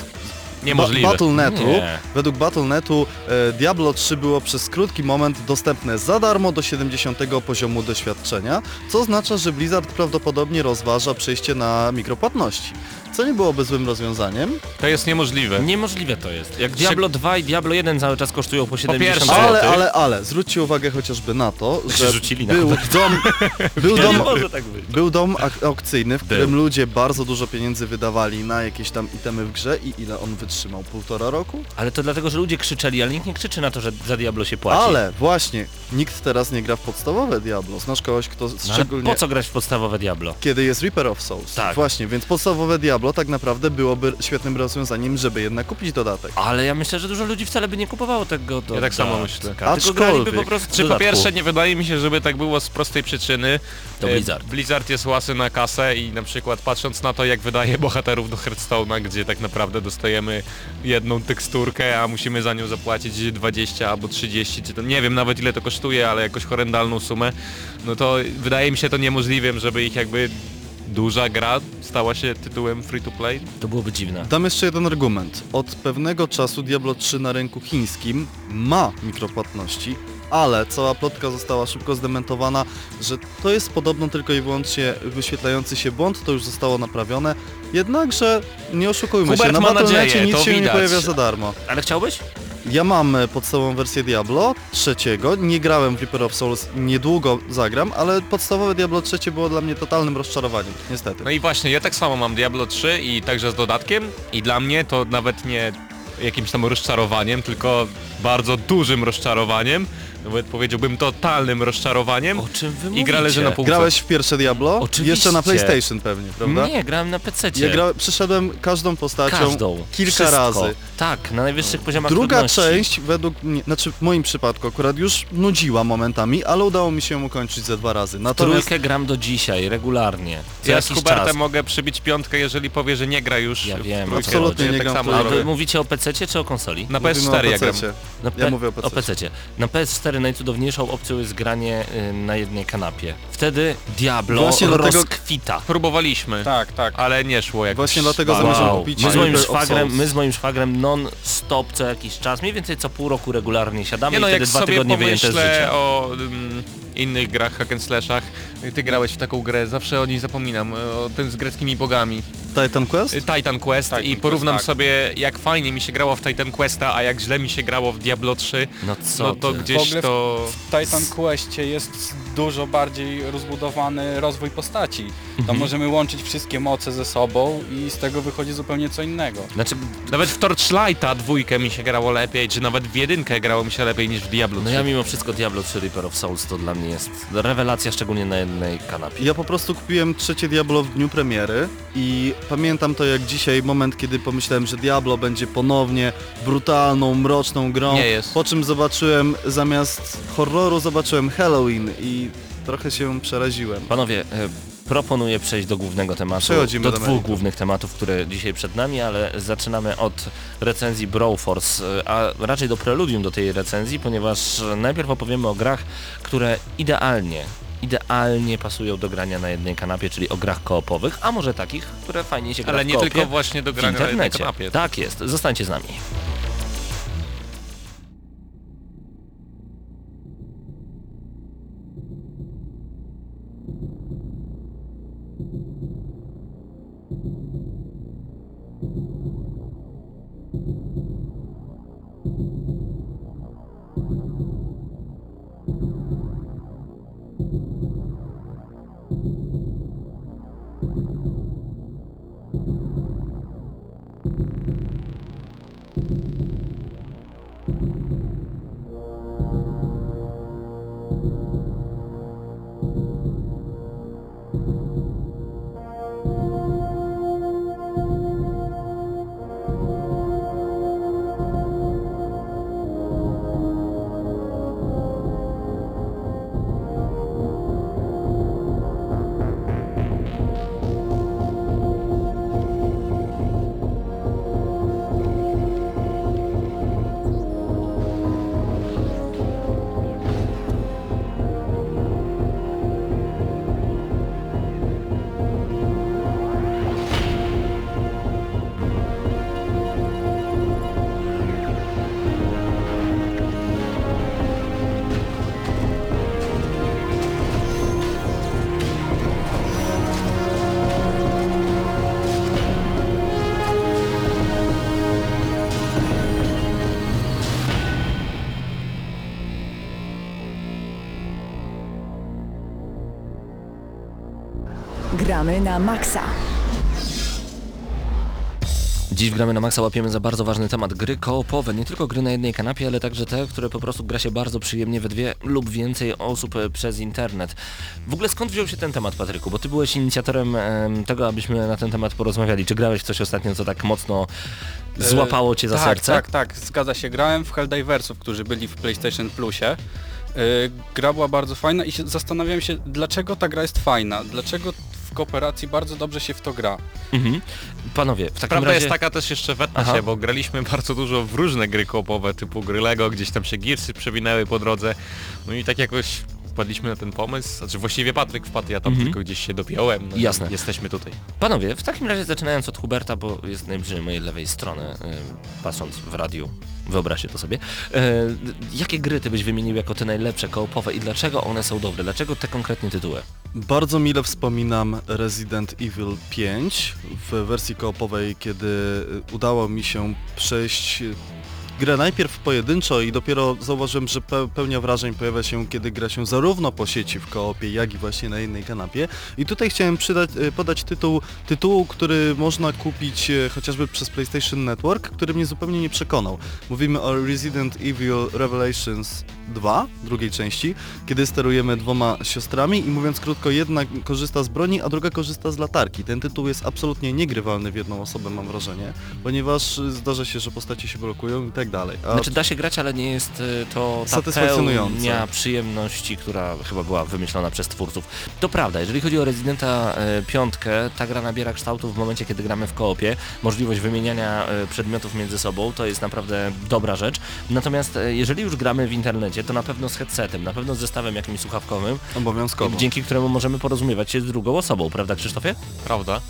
Speaker 5: Niemożliwe.
Speaker 4: Ba- Battle.netu,
Speaker 3: Nie.
Speaker 4: według Battle.netu e, Diablo 3 było przez krótki moment dostępne za darmo do 70 poziomu doświadczenia, co oznacza, że Blizzard prawdopodobnie rozważa przejście na mikropłatności. Co nie byłoby złym rozwiązaniem,
Speaker 5: To jest niemożliwe.
Speaker 3: Niemożliwe to jest. Jak Diablo 2 i Diablo 1 cały czas kosztują po 70
Speaker 5: pierwsze,
Speaker 3: zł.
Speaker 4: ale, ale, ale, zwróćcie uwagę chociażby na to,
Speaker 3: się
Speaker 4: że
Speaker 3: rzucili na
Speaker 4: był dom, był
Speaker 3: Nie
Speaker 4: dom,
Speaker 3: może tak być.
Speaker 4: był dom ak- aukcyjny, w którym
Speaker 3: Był.
Speaker 4: ludzie bardzo dużo pieniędzy wydawali na jakieś tam itemy w grze i ile on wytrzymał? Półtora roku?
Speaker 3: Ale to dlatego, że ludzie krzyczeli, ale nikt nie krzyczy na to, że za Diablo się płaci.
Speaker 4: Ale właśnie, nikt teraz nie gra w podstawowe Diablo. Znasz kogoś, kto
Speaker 3: No, ale
Speaker 4: szczególnie...
Speaker 3: po co grać w podstawowe Diablo?
Speaker 4: Kiedy jest Reaper of Souls.
Speaker 3: Tak.
Speaker 4: Właśnie, więc podstawowe Diablo tak naprawdę byłoby świetnym rozwiązaniem, żeby jednak kupić dodatek.
Speaker 3: Ale ja myślę, że dużo ludzi wcale by nie kupowało tego do
Speaker 5: Ja tak samo myślę.
Speaker 4: Aczkolwiek-
Speaker 3: po prostu
Speaker 5: Czy po
Speaker 3: dodatku.
Speaker 5: pierwsze nie wydaje mi się, żeby tak było z prostej przyczyny.
Speaker 3: To
Speaker 5: E,
Speaker 3: Blizzard.
Speaker 5: Blizzard jest łasy na kasę i na przykład patrząc na to jak wydaje bohaterów do Hearthstone'a, gdzie tak naprawdę dostajemy jedną teksturkę, a musimy za nią zapłacić 20 albo 30, czy to nie wiem nawet ile to kosztuje, ale jakoś horrendalną sumę, no to wydaje mi się to niemożliwym, żeby ich jakby duża gra stała się tytułem free to play.
Speaker 3: To byłoby dziwne.
Speaker 4: Dam jeszcze jeden argument. Od pewnego czasu Diablo 3 na rynku chińskim ma mikropłatności, ale cała plotka została szybko zdementowana, że to jest podobno tylko i wyłącznie wyświetlający się błąd, to już zostało naprawione. Jednakże nie oszukujmy
Speaker 5: Hubert
Speaker 4: się, na
Speaker 5: ma
Speaker 4: Battle.necie
Speaker 5: nadzieję,
Speaker 4: nic
Speaker 5: to
Speaker 4: się nie
Speaker 5: widać.
Speaker 4: pojawia za darmo.
Speaker 3: Ale chciałbyś?
Speaker 4: Ja mam e, podstawową wersję Diablo trzeciego, nie grałem w Reaper of Souls, niedługo zagram, ale podstawowe Diablo trzecie było dla mnie totalnym rozczarowaniem, niestety.
Speaker 5: No i właśnie, ja tak samo mam Diablo 3 i także z dodatkiem. I dla mnie to nawet nie jakimś tam rozczarowaniem, tylko bardzo dużym rozczarowaniem, nawet powiedziałbym totalnym rozczarowaniem
Speaker 3: O czym wy
Speaker 5: i gra leży na
Speaker 3: mówicie?
Speaker 5: półce.
Speaker 4: Grałeś w pierwsze Diablo?
Speaker 3: Oczywiście.
Speaker 4: Jeszcze na PlayStation pewnie, prawda?
Speaker 3: Nie, grałem na PC.
Speaker 4: Ja gra... przeszedłem każdą postacią
Speaker 3: Każdą.
Speaker 4: kilka
Speaker 3: Wszystko.
Speaker 4: razy.
Speaker 3: Tak, na najwyższych poziomach
Speaker 4: Druga
Speaker 3: trudności.
Speaker 4: część według mnie, znaczy w moim przypadku akurat już nudziła momentami, ale udało mi się ją ukończyć ze dwa razy. Natomiast
Speaker 3: Trójkę gram do dzisiaj, regularnie. Co
Speaker 5: Ja z Hubertem
Speaker 3: czas.
Speaker 5: mogę przybić piątkę, jeżeli powie, że nie gra już
Speaker 3: Ja wiem,
Speaker 4: absolutnie
Speaker 5: Ja
Speaker 4: nie
Speaker 5: tak
Speaker 4: gram w
Speaker 5: samo
Speaker 3: A wy mówicie o PC czy o konsoli?
Speaker 5: Na
Speaker 4: mówimy
Speaker 5: PS4
Speaker 4: o
Speaker 5: ja gram.
Speaker 3: Na
Speaker 4: Ja mówię o.
Speaker 3: PC. Na PS4 najcudowniejszą opcją jest granie y, na jednej kanapie. Wtedy Diablo
Speaker 4: Właśnie dlatego-
Speaker 3: rozkwita.
Speaker 5: Próbowaliśmy,
Speaker 2: Tak, tak.
Speaker 5: ale nie szło jak
Speaker 4: Właśnie dlatego zamierzam kupić
Speaker 3: My z, moim szwagrem, my z moim szwagrem non-stop co jakiś czas, mniej więcej co pół roku regularnie siadamy
Speaker 5: Nie no,
Speaker 3: i wtedy
Speaker 5: jak
Speaker 3: dwa
Speaker 5: sobie
Speaker 3: tygodnie wyjęte z życia.
Speaker 5: o mm, innych grach hack and slashach, ty grałeś w taką grę, zawsze o niej zapominam, o tym z greckimi bogami.
Speaker 4: Titan Quest?
Speaker 5: Y, Titan Quest
Speaker 2: Titan
Speaker 5: i
Speaker 2: Quest,
Speaker 5: porównam
Speaker 2: tak.
Speaker 5: sobie jak fajnie mi się grało w Titan Questa, a jak źle mi się grało w Diablo 3,
Speaker 3: No co
Speaker 5: no to
Speaker 3: ty?
Speaker 2: W
Speaker 5: gdzieś
Speaker 2: ogóle w-
Speaker 5: to...
Speaker 2: W Titan Questie jest dużo bardziej rozbudowany rozwój postaci. Tam możemy łączyć wszystkie moce ze sobą i z tego wychodzi zupełnie co innego.
Speaker 3: Znaczy,
Speaker 5: Nawet w Torchlighta dwójkę mi się grało lepiej, czy nawet w jedynkę grało mi się lepiej niż w Diablo 3.
Speaker 3: no ja mimo wszystko Diablo 3 Reaper of Souls to dla mnie jest rewelacja, szczególnie na jednej kanapie.
Speaker 4: Ja po prostu kupiłem trzecie Diablo w dniu premiery i pamiętam to jak dzisiaj, moment kiedy pomyślałem, że Diablo będzie ponownie brutalną, mroczną grą.
Speaker 5: Nie jest.
Speaker 4: Po czym zobaczyłem, zamiast horroru zobaczyłem Halloween i trochę się przeraziłem.
Speaker 3: Panowie, e, proponuję przejść do głównego tematu,
Speaker 4: Przechodzimy
Speaker 3: do
Speaker 4: do
Speaker 3: dwóch głównych tematów, które dzisiaj przed nami, ale zaczynamy od recenzji Broforce, e, a raczej do preludium do tej recenzji, ponieważ najpierw opowiemy o grach, które idealnie idealnie pasują do grania na jednej kanapie, czyli o grach koopowych, a może takich, które fajnie się gra
Speaker 5: Ale
Speaker 3: w
Speaker 5: nie tylko właśnie do
Speaker 3: w
Speaker 5: grania na jednej
Speaker 3: internecie.
Speaker 5: kanapie.
Speaker 3: Tak jest, zostańcie z nami.
Speaker 7: Gramy na maksa.
Speaker 3: Dziś w Gramy na Maxa łapiemy za bardzo ważny temat gry koopowe. Nie tylko gry na jednej kanapie, ale także te, które po prostu gra się bardzo przyjemnie we dwie lub więcej osób e, przez internet. W ogóle skąd wziął się ten temat, Patryku? Bo ty byłeś inicjatorem em, tego, abyśmy na ten temat porozmawiali. Czy grałeś w coś ostatnio, co tak mocno złapało cię za
Speaker 2: tak,
Speaker 3: serce?
Speaker 2: Tak, tak, zgadza się. Grałem w Helldiversów, którzy byli w PlayStation Plusie. Yy, gra była bardzo fajna i się, zastanawiałem się, dlaczego ta gra jest fajna, dlaczego kooperacji bardzo dobrze się w to gra.
Speaker 3: Mhm. Panowie, w takim
Speaker 5: Prawda
Speaker 3: razie...
Speaker 5: jest taka też jeszcze wetnę
Speaker 3: Aha.
Speaker 5: się, bo graliśmy bardzo dużo w różne gry koopowe typu gry Lego, gdzieś tam się girsy przewinęły po drodze. No i tak jakoś wpadliśmy na ten pomysł, znaczy właściwie Patryk wpadł, ja tam
Speaker 3: Mhm.
Speaker 5: tylko gdzieś się dopiąłem, no i
Speaker 3: Jasne.
Speaker 5: jesteśmy tutaj.
Speaker 3: Panowie, w takim razie zaczynając od Huberta, bo jest najbliżej mojej lewej strony, y, patrząc w radiu, wyobraźcie to sobie. Y, jakie gry ty byś wymienił jako te najlepsze koopowe i dlaczego one są dobre? Dlaczego te konkretnie tytuły?
Speaker 4: Bardzo mile wspominam Resident Evil 5 w wersji koopowej, kiedy udało mi się przejść grę najpierw pojedynczo i dopiero zauważyłem, że pe pełnia wrażeń pojawia się, kiedy gra się zarówno po sieci w koopie, jak i właśnie na jednej kanapie. I tutaj chciałem przydać, y, podać tytuł, tytułu, który można kupić y, chociażby przez PlayStation Network, który mnie zupełnie nie przekonał. Mówimy o Resident Evil Revelations 2, drugiej części, kiedy sterujemy dwoma siostrami i mówiąc krótko, jedna korzysta z broni, a druga korzysta z latarki. Ten tytuł jest absolutnie niegrywalny w jedną osobę, mam wrażenie, ponieważ y, zdarza się, że postacie się blokują i tak dalej. A
Speaker 3: Znaczy da się grać, ale nie jest y, to ta przyjemności, która chyba była wymyślona przez twórców. To prawda, jeżeli chodzi o Residenta y, piątkę, ta gra nabiera kształtu w momencie, kiedy gramy w koopie. Możliwość wymieniania y, przedmiotów między sobą to jest naprawdę dobra rzecz. Natomiast y, jeżeli już gramy w internecie, to na pewno z headsetem, na pewno z zestawem jakimś słuchawkowym,
Speaker 4: obowiązkowo.
Speaker 3: dzięki któremu możemy porozumiewać się z drugą osobą, prawda Krzysztofie?
Speaker 5: Prawda?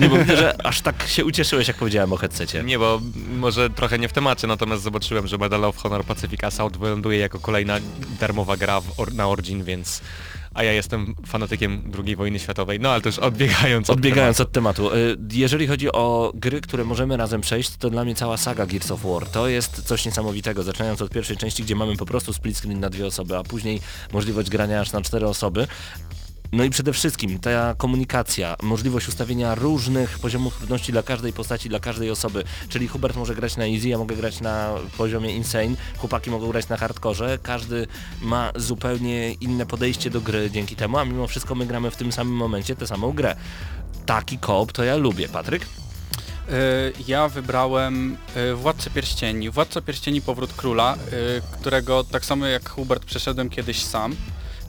Speaker 3: Nie, bo widzę, że aż tak się ucieszyłeś, jak powiedziałem o headsetie.
Speaker 5: Nie, bo może trochę nie w temacie, natomiast zobaczyłem, że Medal of Honor Pacific Assault wyląduje jako kolejna darmowa gra or na Origin, więc... A ja jestem fanatykiem II wojny światowej, no ale już odbiegając od
Speaker 3: Odbiegając
Speaker 5: tematu.
Speaker 3: od tematu, y, jeżeli chodzi o gry, które możemy razem przejść, to dla mnie cała saga Gears of War to jest coś niesamowitego, zaczynając od pierwszej części, gdzie mamy po prostu split screen na dwie osoby, a później możliwość grania aż na cztery osoby. No i przede wszystkim ta komunikacja, możliwość ustawienia różnych poziomów trudności dla każdej postaci, dla każdej osoby, czyli Hubert może grać na easy, ja mogę grać na poziomie insane, chłopaki mogą grać na hardkorze, każdy ma zupełnie inne podejście do gry dzięki temu, a mimo wszystko my gramy w tym samym momencie tę samą grę. Taki koop to ja lubię. Patryk?
Speaker 2: Y, Ja wybrałem y, Władcę Pierścieni. Władca Pierścieni Powrót Króla, y, którego tak samo jak Hubert przeszedłem kiedyś sam,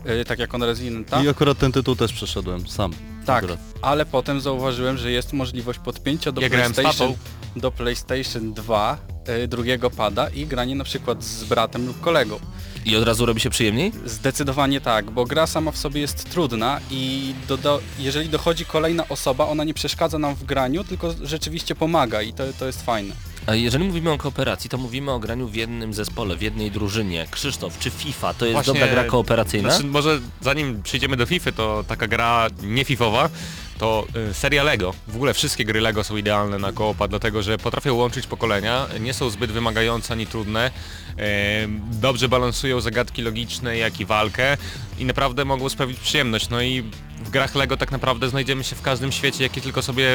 Speaker 2: y, tak jak on Residenta.
Speaker 4: I akurat ten tytuł też przeszedłem sam.
Speaker 2: Tak,
Speaker 4: Akurat.
Speaker 2: ale potem zauważyłem, że jest możliwość podpięcia do
Speaker 5: Ja grałem z
Speaker 2: PlayStation, do PlayStation 2 y, drugiego pada i granie na przykład z bratem lub kolegą.
Speaker 3: I od razu robi się przyjemniej?
Speaker 2: Zdecydowanie tak, bo gra sama w sobie jest trudna i doda- jeżeli dochodzi kolejna osoba, ona nie przeszkadza nam w graniu, tylko rzeczywiście pomaga i to, to jest fajne.
Speaker 3: A jeżeli mówimy o kooperacji, to mówimy o graniu w jednym zespole, w jednej drużynie. Krzysztof, czy FIFA to jest
Speaker 5: Właśnie-
Speaker 3: dobra gra kooperacyjna?
Speaker 5: Znaczy, może zanim przejdziemy do FIFA, to taka gra nie FIFowa, to y, seria Lego. W ogóle wszystkie gry Lego są idealne na koopa, dlatego że potrafią łączyć pokolenia, nie są zbyt wymagające ani trudne, e, dobrze balansują zagadki logiczne, jak i walkę i naprawdę mogą sprawić przyjemność. No i grach Lego tak naprawdę znajdziemy się w każdym świecie, jaki tylko sobie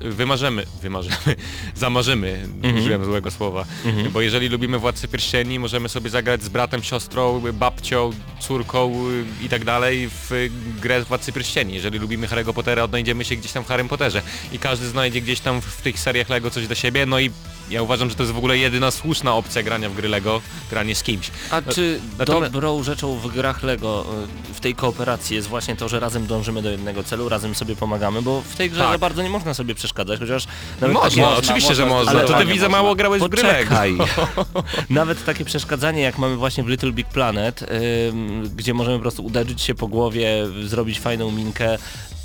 Speaker 5: wymarzymy, wymarzymy, zamarzymy, użyłem złego słowa, bo jeżeli lubimy Władcę Pierścieni, możemy sobie zagrać z bratem, siostrą, babcią, córką i tak dalej w grę Władcy Pierścieni. Jeżeli lubimy Harry'ego Pottera, odnajdziemy się gdzieś tam w Harrym Potterze. I każdy znajdzie gdzieś tam w, w tych seriach Lego coś dla siebie, no i ja uważam, że to jest w ogóle jedyna słuszna opcja grania w gry Lego, granie z kimś.
Speaker 3: A czy
Speaker 5: natomiast-
Speaker 3: dobrą rzeczą w grach Lego, y, w tej kooperacji jest właśnie to, że razem dążymy do jednego celu, razem sobie pomagamy, bo w tej grze
Speaker 5: Tak.
Speaker 3: za bardzo nie można sobie przeszkadzać, chociaż nawet
Speaker 5: Można,
Speaker 3: takie...
Speaker 2: Można,
Speaker 5: oczywiście, że
Speaker 2: można,
Speaker 5: można,
Speaker 3: ale
Speaker 5: to ty widzę
Speaker 2: można.
Speaker 5: mało grałeś w gry Lego.
Speaker 3: Poczekaj. Nawet takie przeszkadzanie, jak mamy właśnie w Little Big Planet, ym, gdzie możemy po prostu uderzyć się po głowie, zrobić fajną minkę,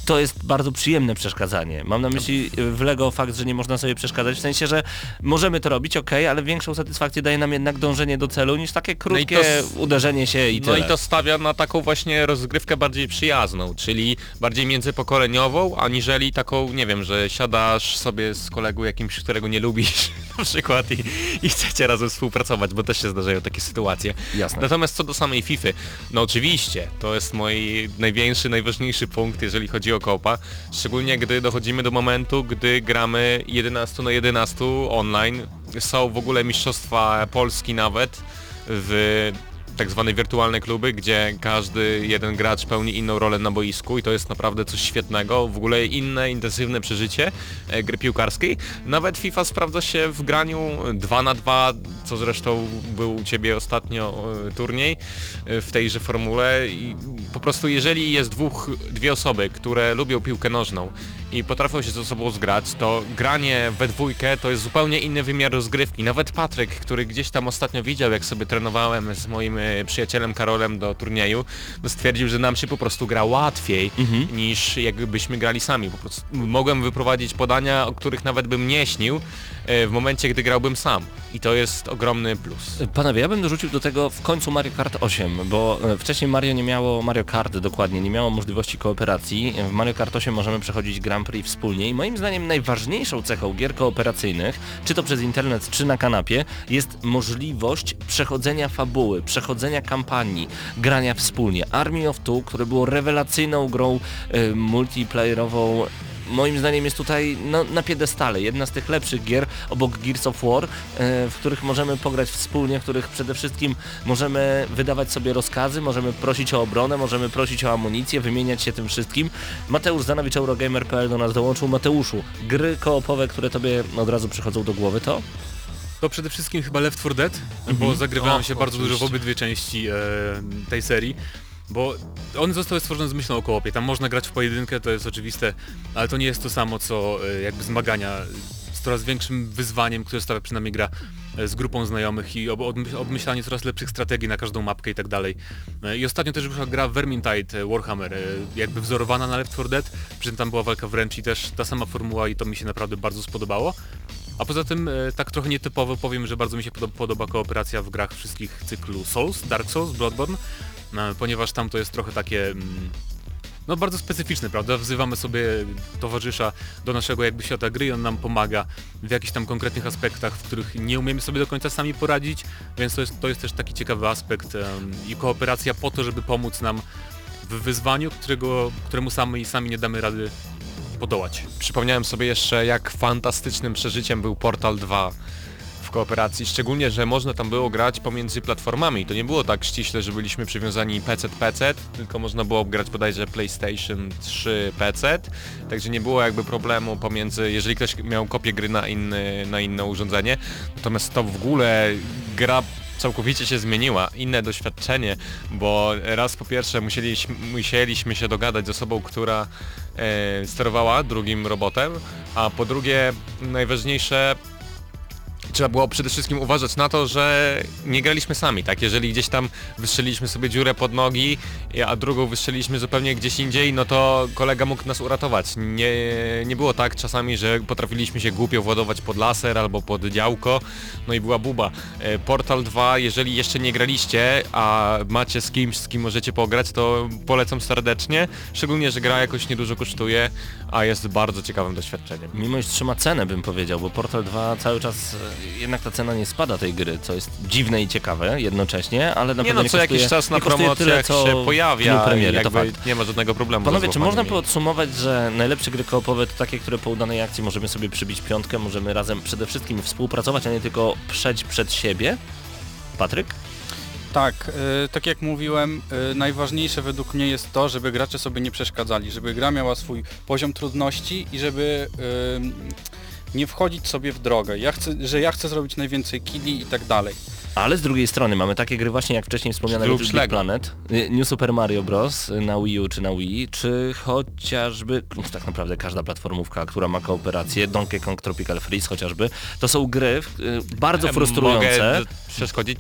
Speaker 3: to jest bardzo przyjemne przeszkadzanie. Mam na myśli y, w Lego fakt, że nie można sobie przeszkadzać, w sensie, że możemy to robić, ok, ale większą satysfakcję daje nam jednak dążenie do celu niż takie krótkie
Speaker 5: to s-
Speaker 3: uderzenie się i
Speaker 5: No
Speaker 3: tyle.
Speaker 5: i to stawia na taką właśnie rozgrywkę bardziej przyjazną, czyli bardziej międzypokoleniową, aniżeli taką, nie wiem, że siadasz sobie z kolegą jakimś, którego nie lubisz na przykład i, i chcecie razem współpracować, bo też się zdarzają takie sytuacje.
Speaker 3: Jasne.
Speaker 5: Natomiast co do samej FIFA, no oczywiście, to jest mój największy, najważniejszy punkt, jeżeli chodzi o kopa, szczególnie gdy dochodzimy do momentu, gdy gramy 11 na 11 online, są w ogóle mistrzostwa Polski nawet w tak zwane wirtualne kluby, gdzie każdy jeden gracz pełni inną rolę na boisku i to jest naprawdę coś świetnego, w ogóle inne, intensywne przeżycie e, gry piłkarskiej. Nawet FIFA sprawdza się w graniu 2 na 2 co zresztą był u Ciebie ostatnio e, turniej e, w tejże formule i po prostu jeżeli jest dwóch, dwie osoby, które lubią piłkę nożną i potrafią się ze sobą zgrać, to granie we dwójkę to jest zupełnie inny wymiar rozgrywki. Nawet Patryk, który gdzieś tam ostatnio widział, jak sobie trenowałem z moim e, przyjacielem Karolem do turnieju, no stwierdził, że nam się po prostu gra łatwiej niż jakbyśmy grali sami. Po prostu mogłem wyprowadzić podania, o których nawet bym nie śnił w momencie, gdy grałbym sam. I to jest ogromny plus.
Speaker 3: Panowie, ja bym dorzucił do tego w końcu Mario Kart 8, bo e, wcześniej Mario nie miało, Mario Kart dokładnie, nie miało możliwości kooperacji. W Mario Kart 8 możemy przechodzić Grand Prix wspólnie i moim zdaniem najważniejszą cechą gier kooperacyjnych, czy to przez internet, czy na kanapie, jest możliwość przechodzenia fabuły, przechodzenia kampanii, grania wspólnie. Army of Two, które było rewelacyjną grą e, multiplayerową moim zdaniem jest tutaj no, na piedestale. Jedna z tych lepszych gier obok Gears of War, e, w których możemy pograć wspólnie, w których przede wszystkim możemy wydawać sobie rozkazy, możemy prosić o obronę, możemy prosić o amunicję, wymieniać się tym wszystkim. Mateusz Zanowicz, Eurogamer.pl do nas dołączył. Mateuszu, gry koopowe, które tobie od razu przychodzą do głowy to?
Speaker 8: To przede wszystkim chyba Left 4 Dead, bo zagrywałem
Speaker 3: O,
Speaker 8: się bardzo dużo w obydwie części e, tej serii. Bo one zostały stworzone z myślą o koopie. Tam można grać w pojedynkę, to jest oczywiste, ale to nie jest to samo co e, jakby zmagania z coraz większym wyzwaniem, które stawia przed nami gra e, z grupą znajomych i ob obmy- obmyślanie coraz lepszych strategii na każdą mapkę i tak dalej. E, I ostatnio też wyszła gra Vermintide Warhammer, jakby wzorowana na Left 4 Dead, przy czym tam była walka wręcz i też ta sama formuła i to mi się naprawdę bardzo spodobało. A poza tym, tak trochę nietypowo powiem, że bardzo mi się podo- podoba kooperacja w grach wszystkich cyklu Souls, Dark Souls, Bloodborne, ponieważ tam to jest trochę takie... mm, No bardzo specyficzne, prawda? Wzywamy sobie towarzysza do naszego jakby świata gry i on nam pomaga w jakichś tam konkretnych aspektach, w których nie umiemy sobie do końca sami poradzić, więc to jest, to jest też taki ciekawy aspekt em, i kooperacja po to, żeby pomóc nam w wyzwaniu, którego, któremu sami sami nie damy rady podołać.
Speaker 5: Przypomniałem sobie jeszcze, jak fantastycznym przeżyciem był Portal 2 w kooperacji, szczególnie, że można tam było grać pomiędzy platformami. To nie było tak ściśle, że byliśmy przywiązani PC-PC, tylko można było grać bodajże PlayStation 3 PC, także nie było jakby problemu pomiędzy, jeżeli ktoś miał kopię gry na, inny, na inne urządzenie. Natomiast to w ogóle gra całkowicie się zmieniła, inne doświadczenie, bo raz po pierwsze musieliśmy, musieliśmy się dogadać z osobą, która e, sterowała drugim robotem, a po drugie najważniejsze trzeba było przede wszystkim uważać na to, że nie graliśmy sami, tak? Jeżeli gdzieś tam wystrzeliliśmy sobie dziurę pod nogi, a drugą wystrzeliliśmy zupełnie gdzieś indziej, no to kolega mógł nas uratować. Nie, nie było tak czasami, że potrafiliśmy się głupio władować pod laser albo pod działko, no i była buba. E, Portal 2, jeżeli jeszcze nie graliście, a macie z kimś, z kim możecie pograć, to polecam serdecznie, szczególnie, że gra jakoś niedużo kosztuje, a jest bardzo ciekawym doświadczeniem.
Speaker 3: Mimo iż trzyma cenę bym powiedział, bo Portal 2 cały czas e, jednak ta cena nie spada tej gry, co jest dziwne i ciekawe jednocześnie, ale na
Speaker 5: Nie
Speaker 3: pewno
Speaker 5: no, co
Speaker 3: kosztuje,
Speaker 5: jakiś czas na promocjach
Speaker 3: tyle,
Speaker 5: się pojawia
Speaker 3: premiery,
Speaker 5: i
Speaker 3: to fakt.
Speaker 5: nie ma żadnego problemu
Speaker 3: Panowie, czy można podsumować, że najlepsze gry koopowe to takie, które po udanej akcji możemy sobie przybić piątkę, możemy razem przede wszystkim współpracować, a nie tylko przejść przed siebie? Patryk?
Speaker 2: Tak, y, tak jak mówiłem, y, najważniejsze według mnie jest to, żeby gracze sobie nie przeszkadzali, żeby gra miała swój poziom trudności i żeby y, nie wchodzić sobie w drogę. Ja chcę, że ja chcę zrobić najwięcej killi i tak dalej.
Speaker 3: Ale z drugiej strony mamy takie gry właśnie jak wcześniej wspomniane Little Big. Planet, y, New Super Mario Bros. na Wii U czy na Wii, czy chociażby, tak naprawdę każda platformówka, która ma kooperację, Donkey Kong Tropical Freeze chociażby, to są gry y, bardzo frustrujące,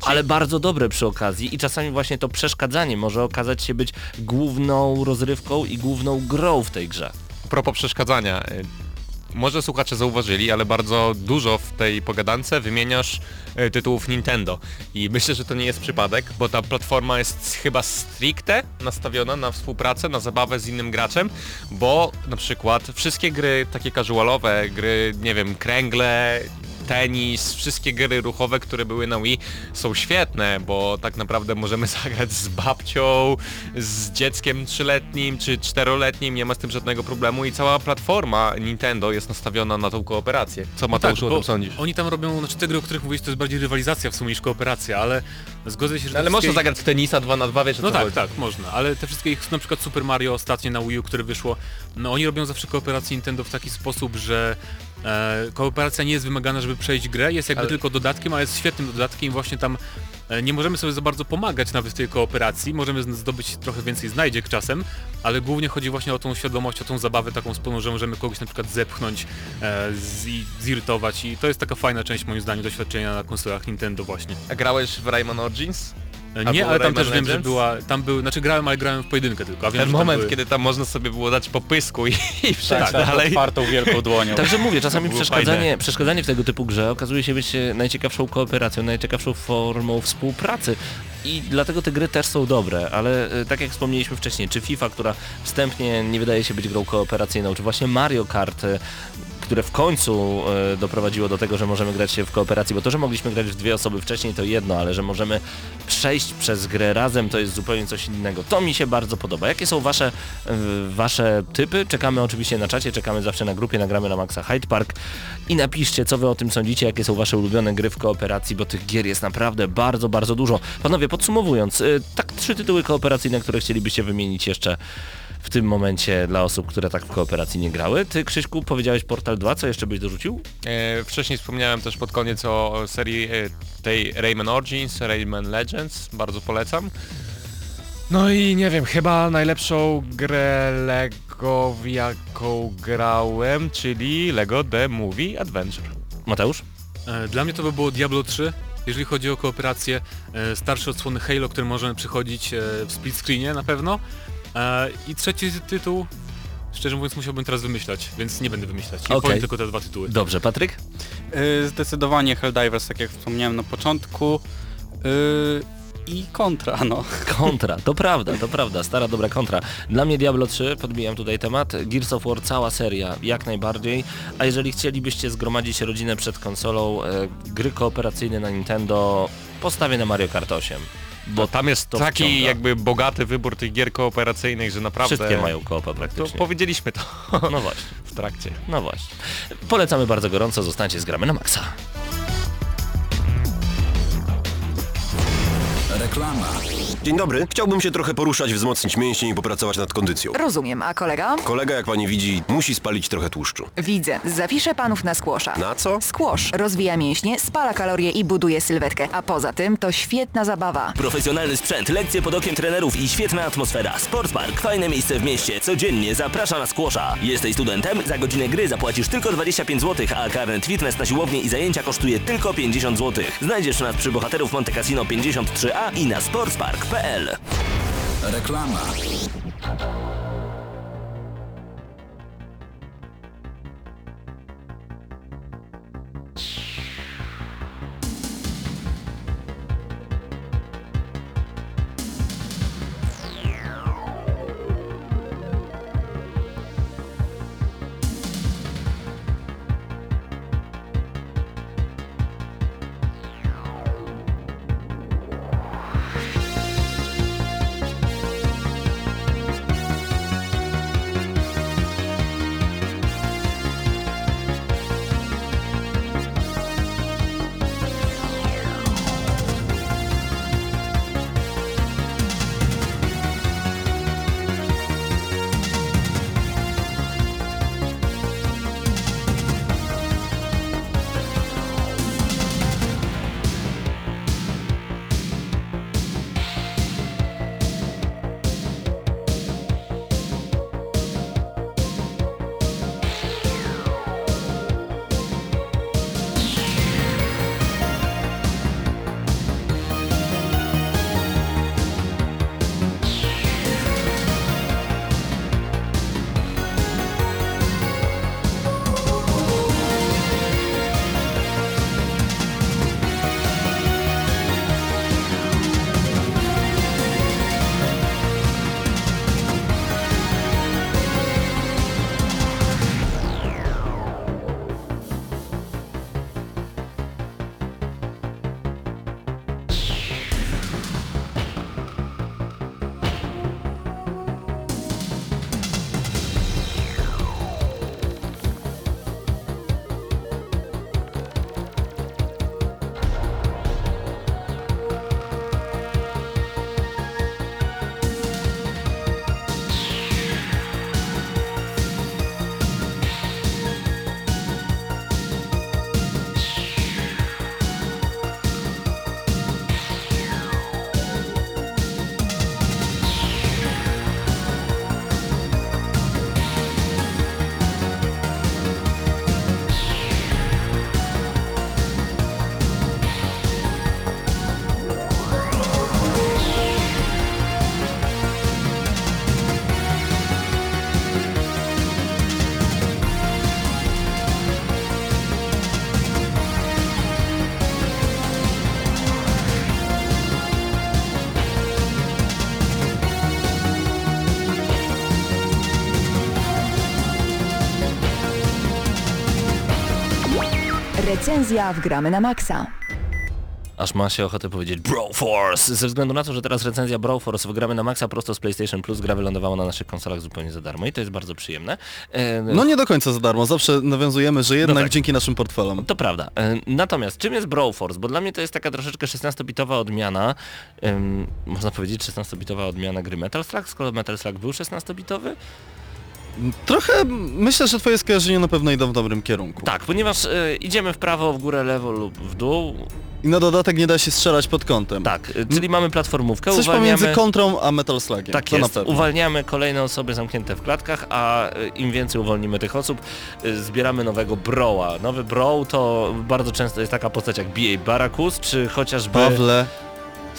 Speaker 3: ale bardzo dobre przy okazji i czasami właśnie to przeszkadzanie może okazać się być główną rozrywką i główną grą w tej grze.
Speaker 5: A propos przeszkadzania. Może słuchacze zauważyli, ale bardzo dużo w tej pogadance wymieniasz y, tytułów Nintendo. I myślę, że to nie jest przypadek, bo ta platforma jest chyba stricte nastawiona na współpracę, na zabawę z innym graczem, bo na przykład wszystkie gry takie casualowe, gry, nie wiem, kręgle, tenis, wszystkie gry ruchowe, które były na Wii są świetne, bo tak naprawdę możemy zagrać z babcią, z dzieckiem trzyletnim czy czteroletnim, nie ma z tym żadnego problemu i cała platforma Nintendo jest nastawiona na tą kooperację. Co Mateuszu o
Speaker 8: bo
Speaker 5: tym sądzisz?
Speaker 8: Oni tam robią, znaczy te gry, o których mówisz, to jest bardziej rywalizacja w sumie niż kooperacja, ale zgodzę się, że...
Speaker 5: Ale
Speaker 8: te
Speaker 5: można zagrać w tenisa 2 na 2 wiesz
Speaker 8: No tak,
Speaker 5: chodzi.
Speaker 8: tak, można, ale te wszystkie ich, na przykład Super Mario ostatnie na Wii U, które wyszło, no oni robią zawsze kooperację Nintendo w taki sposób, że e, kooperacja nie jest wymagana, żeby przejść grę, jest jakby
Speaker 5: Ale-
Speaker 8: tylko dodatkiem, ale jest świetnym dodatkiem właśnie tam nie możemy sobie za bardzo pomagać nawet w tej kooperacji, możemy zdobyć trochę więcej znajdziek czasem, ale głównie chodzi właśnie o tą świadomość, o tą zabawę taką wspólną, że możemy kogoś na przykład zepchnąć e, zirytować i to jest taka fajna część moim zdaniem doświadczenia na konsolach Nintendo właśnie.
Speaker 5: A grałeś w Rayman Origins? A
Speaker 8: Nie, ale tam
Speaker 5: Rayman
Speaker 8: też wiem, że
Speaker 5: Legends?
Speaker 8: była, tam był, znaczy grałem, ale grałem w pojedynkę tylko, a wiem,
Speaker 5: Ten
Speaker 8: że tam
Speaker 5: moment,
Speaker 8: były...
Speaker 5: kiedy tam można sobie było dać po pysku i, i przejść
Speaker 2: Tak, tak,
Speaker 5: dalej.
Speaker 2: otwartą wielką dłonią.
Speaker 3: Także mówię, czasami
Speaker 5: było
Speaker 3: przeszkadzanie,
Speaker 5: fajne.
Speaker 3: przeszkadzanie w tego typu grze okazuje się być e, najciekawszą kooperacją, najciekawszą formą współpracy. I dlatego te gry też są dobre, ale e, tak jak wspomnieliśmy wcześniej, czy FIFA, która wstępnie nie wydaje się być grą kooperacyjną, czy właśnie Mario Kart, e, które w końcu e, doprowadziło do tego, że możemy grać się w kooperacji, bo to, że mogliśmy grać w dwie osoby wcześniej to jedno, ale że możemy przejść przez grę razem to jest zupełnie coś innego. To mi się bardzo podoba. Jakie są wasze, e, wasze typy? Czekamy oczywiście na czacie, czekamy zawsze na grupie, nagramy na Maxa Hyde Park i napiszcie, co wy o tym sądzicie, jakie są wasze ulubione gry w kooperacji, bo tych gier jest naprawdę bardzo, bardzo dużo. Panowie, podsumowując, y, tak trzy tytuły kooperacyjne, które chcielibyście wymienić jeszcze w tym momencie dla osób, które tak w kooperacji nie grały. Ty, Krzyśku, powiedziałeś Portal 2, co jeszcze byś dorzucił?
Speaker 5: E, wcześniej wspomniałem też pod koniec o serii e, tej Rayman Origins, Rayman Legends, bardzo polecam. No i nie wiem, chyba najlepszą grę Lego, w jaką grałem, czyli Lego The Movie Adventure.
Speaker 3: Mateusz?
Speaker 8: E, Dla mnie to by było Diablo 3, jeżeli chodzi o kooperację, e, starsze odsłony Halo, które możemy przychodzić e, w split screenie na pewno. E, I trzeci tytuł, szczerze mówiąc musiałbym teraz wymyślać, więc nie będę wymyślać. I
Speaker 3: Okej.
Speaker 8: powiem tylko te dwa tytuły.
Speaker 3: Dobrze, Patryk?
Speaker 2: Y, Zdecydowanie Helldivers, tak jak wspomniałem na początku. Y, I kontra, no.
Speaker 3: Kontra, to prawda, to prawda, stara dobra kontra. Dla mnie Diablo 3, podbijam tutaj temat, Gears of War cała seria, jak najbardziej, a jeżeli chcielibyście zgromadzić rodzinę przed konsolą, e, gry kooperacyjne na Nintendo, postawię na Mario Kart 8.
Speaker 5: Bo tam jest
Speaker 3: to
Speaker 5: taki
Speaker 3: wciąga.
Speaker 5: jakby bogaty wybór tych gier kooperacyjnych, że naprawdę...
Speaker 3: Wszystkie mają koopa
Speaker 5: To
Speaker 3: praktycznie.
Speaker 5: powiedzieliśmy to
Speaker 3: No właśnie,
Speaker 5: w trakcie.
Speaker 3: no właśnie. Polecamy bardzo gorąco, zostańcie z gramy na maksa.
Speaker 1: Reklama.
Speaker 9: Dzień dobry. Chciałbym się trochę poruszać, wzmocnić mięśnie i popracować nad kondycją.
Speaker 7: Rozumiem, a kolega?
Speaker 9: Kolega, jak pani widzi, musi spalić trochę tłuszczu.
Speaker 7: Widzę. Zapiszę panów na skłosza.
Speaker 9: Na co?
Speaker 7: Skłosz rozwija mięśnie, spala kalorie i buduje sylwetkę, a poza tym to świetna zabawa.
Speaker 10: Profesjonalny sprzęt, lekcje pod okiem trenerów i świetna atmosfera. Sportspark, fajne miejsce w mieście. Codziennie zaprasza na skłosza. Jesteś studentem? Za godzinę gry zapłacisz tylko 25 zł, a karnet fitness na siłownię i zajęcia kosztuje tylko 50 zł. Znajdziesz nas przy bohaterów Monte Cassino 53A i na sportspark.pl.
Speaker 1: Reklama.
Speaker 7: you Recenzja w Gramy na Maxa.
Speaker 3: Aż ma się ochotę powiedzieć Broforce, ze względu na to, że teraz recenzja Broforce wygramy na maksa prosto z PlayStation Plus, gra wylądowała na naszych konsolach zupełnie za darmo i to jest bardzo przyjemne. E,
Speaker 4: No nie do końca za darmo, zawsze nawiązujemy, że jednak
Speaker 3: No tak.
Speaker 4: dzięki naszym portfelom.
Speaker 3: To prawda. E, Natomiast czym jest Broforce? Bo dla mnie to jest taka troszeczkę 16-bitowa odmiana, em, można powiedzieć 16-bitowa odmiana gry Metal Slug, skoro Metal Slug był 16-bitowy?
Speaker 4: Trochę myślę, że twoje skojarzenie na pewno idą w dobrym kierunku.
Speaker 3: Tak, ponieważ e, idziemy w prawo, w górę, lewo lub w dół.
Speaker 4: I na dodatek nie da się strzelać pod kątem.
Speaker 3: Tak, e, czyli mamy platformówkę,
Speaker 4: Coś
Speaker 3: uwalniamy...
Speaker 4: pomiędzy kontrą a Metal Slugiem.
Speaker 3: Tak
Speaker 4: to
Speaker 3: jest,
Speaker 4: na pewno.
Speaker 3: uwalniamy kolejne osoby zamknięte w klatkach, a e, im więcej uwolnimy tych osób, e, zbieramy nowego Broła. Nowy Broł to bardzo często jest taka postać jak B.A. Baracus, czy chociażby
Speaker 4: Pawle,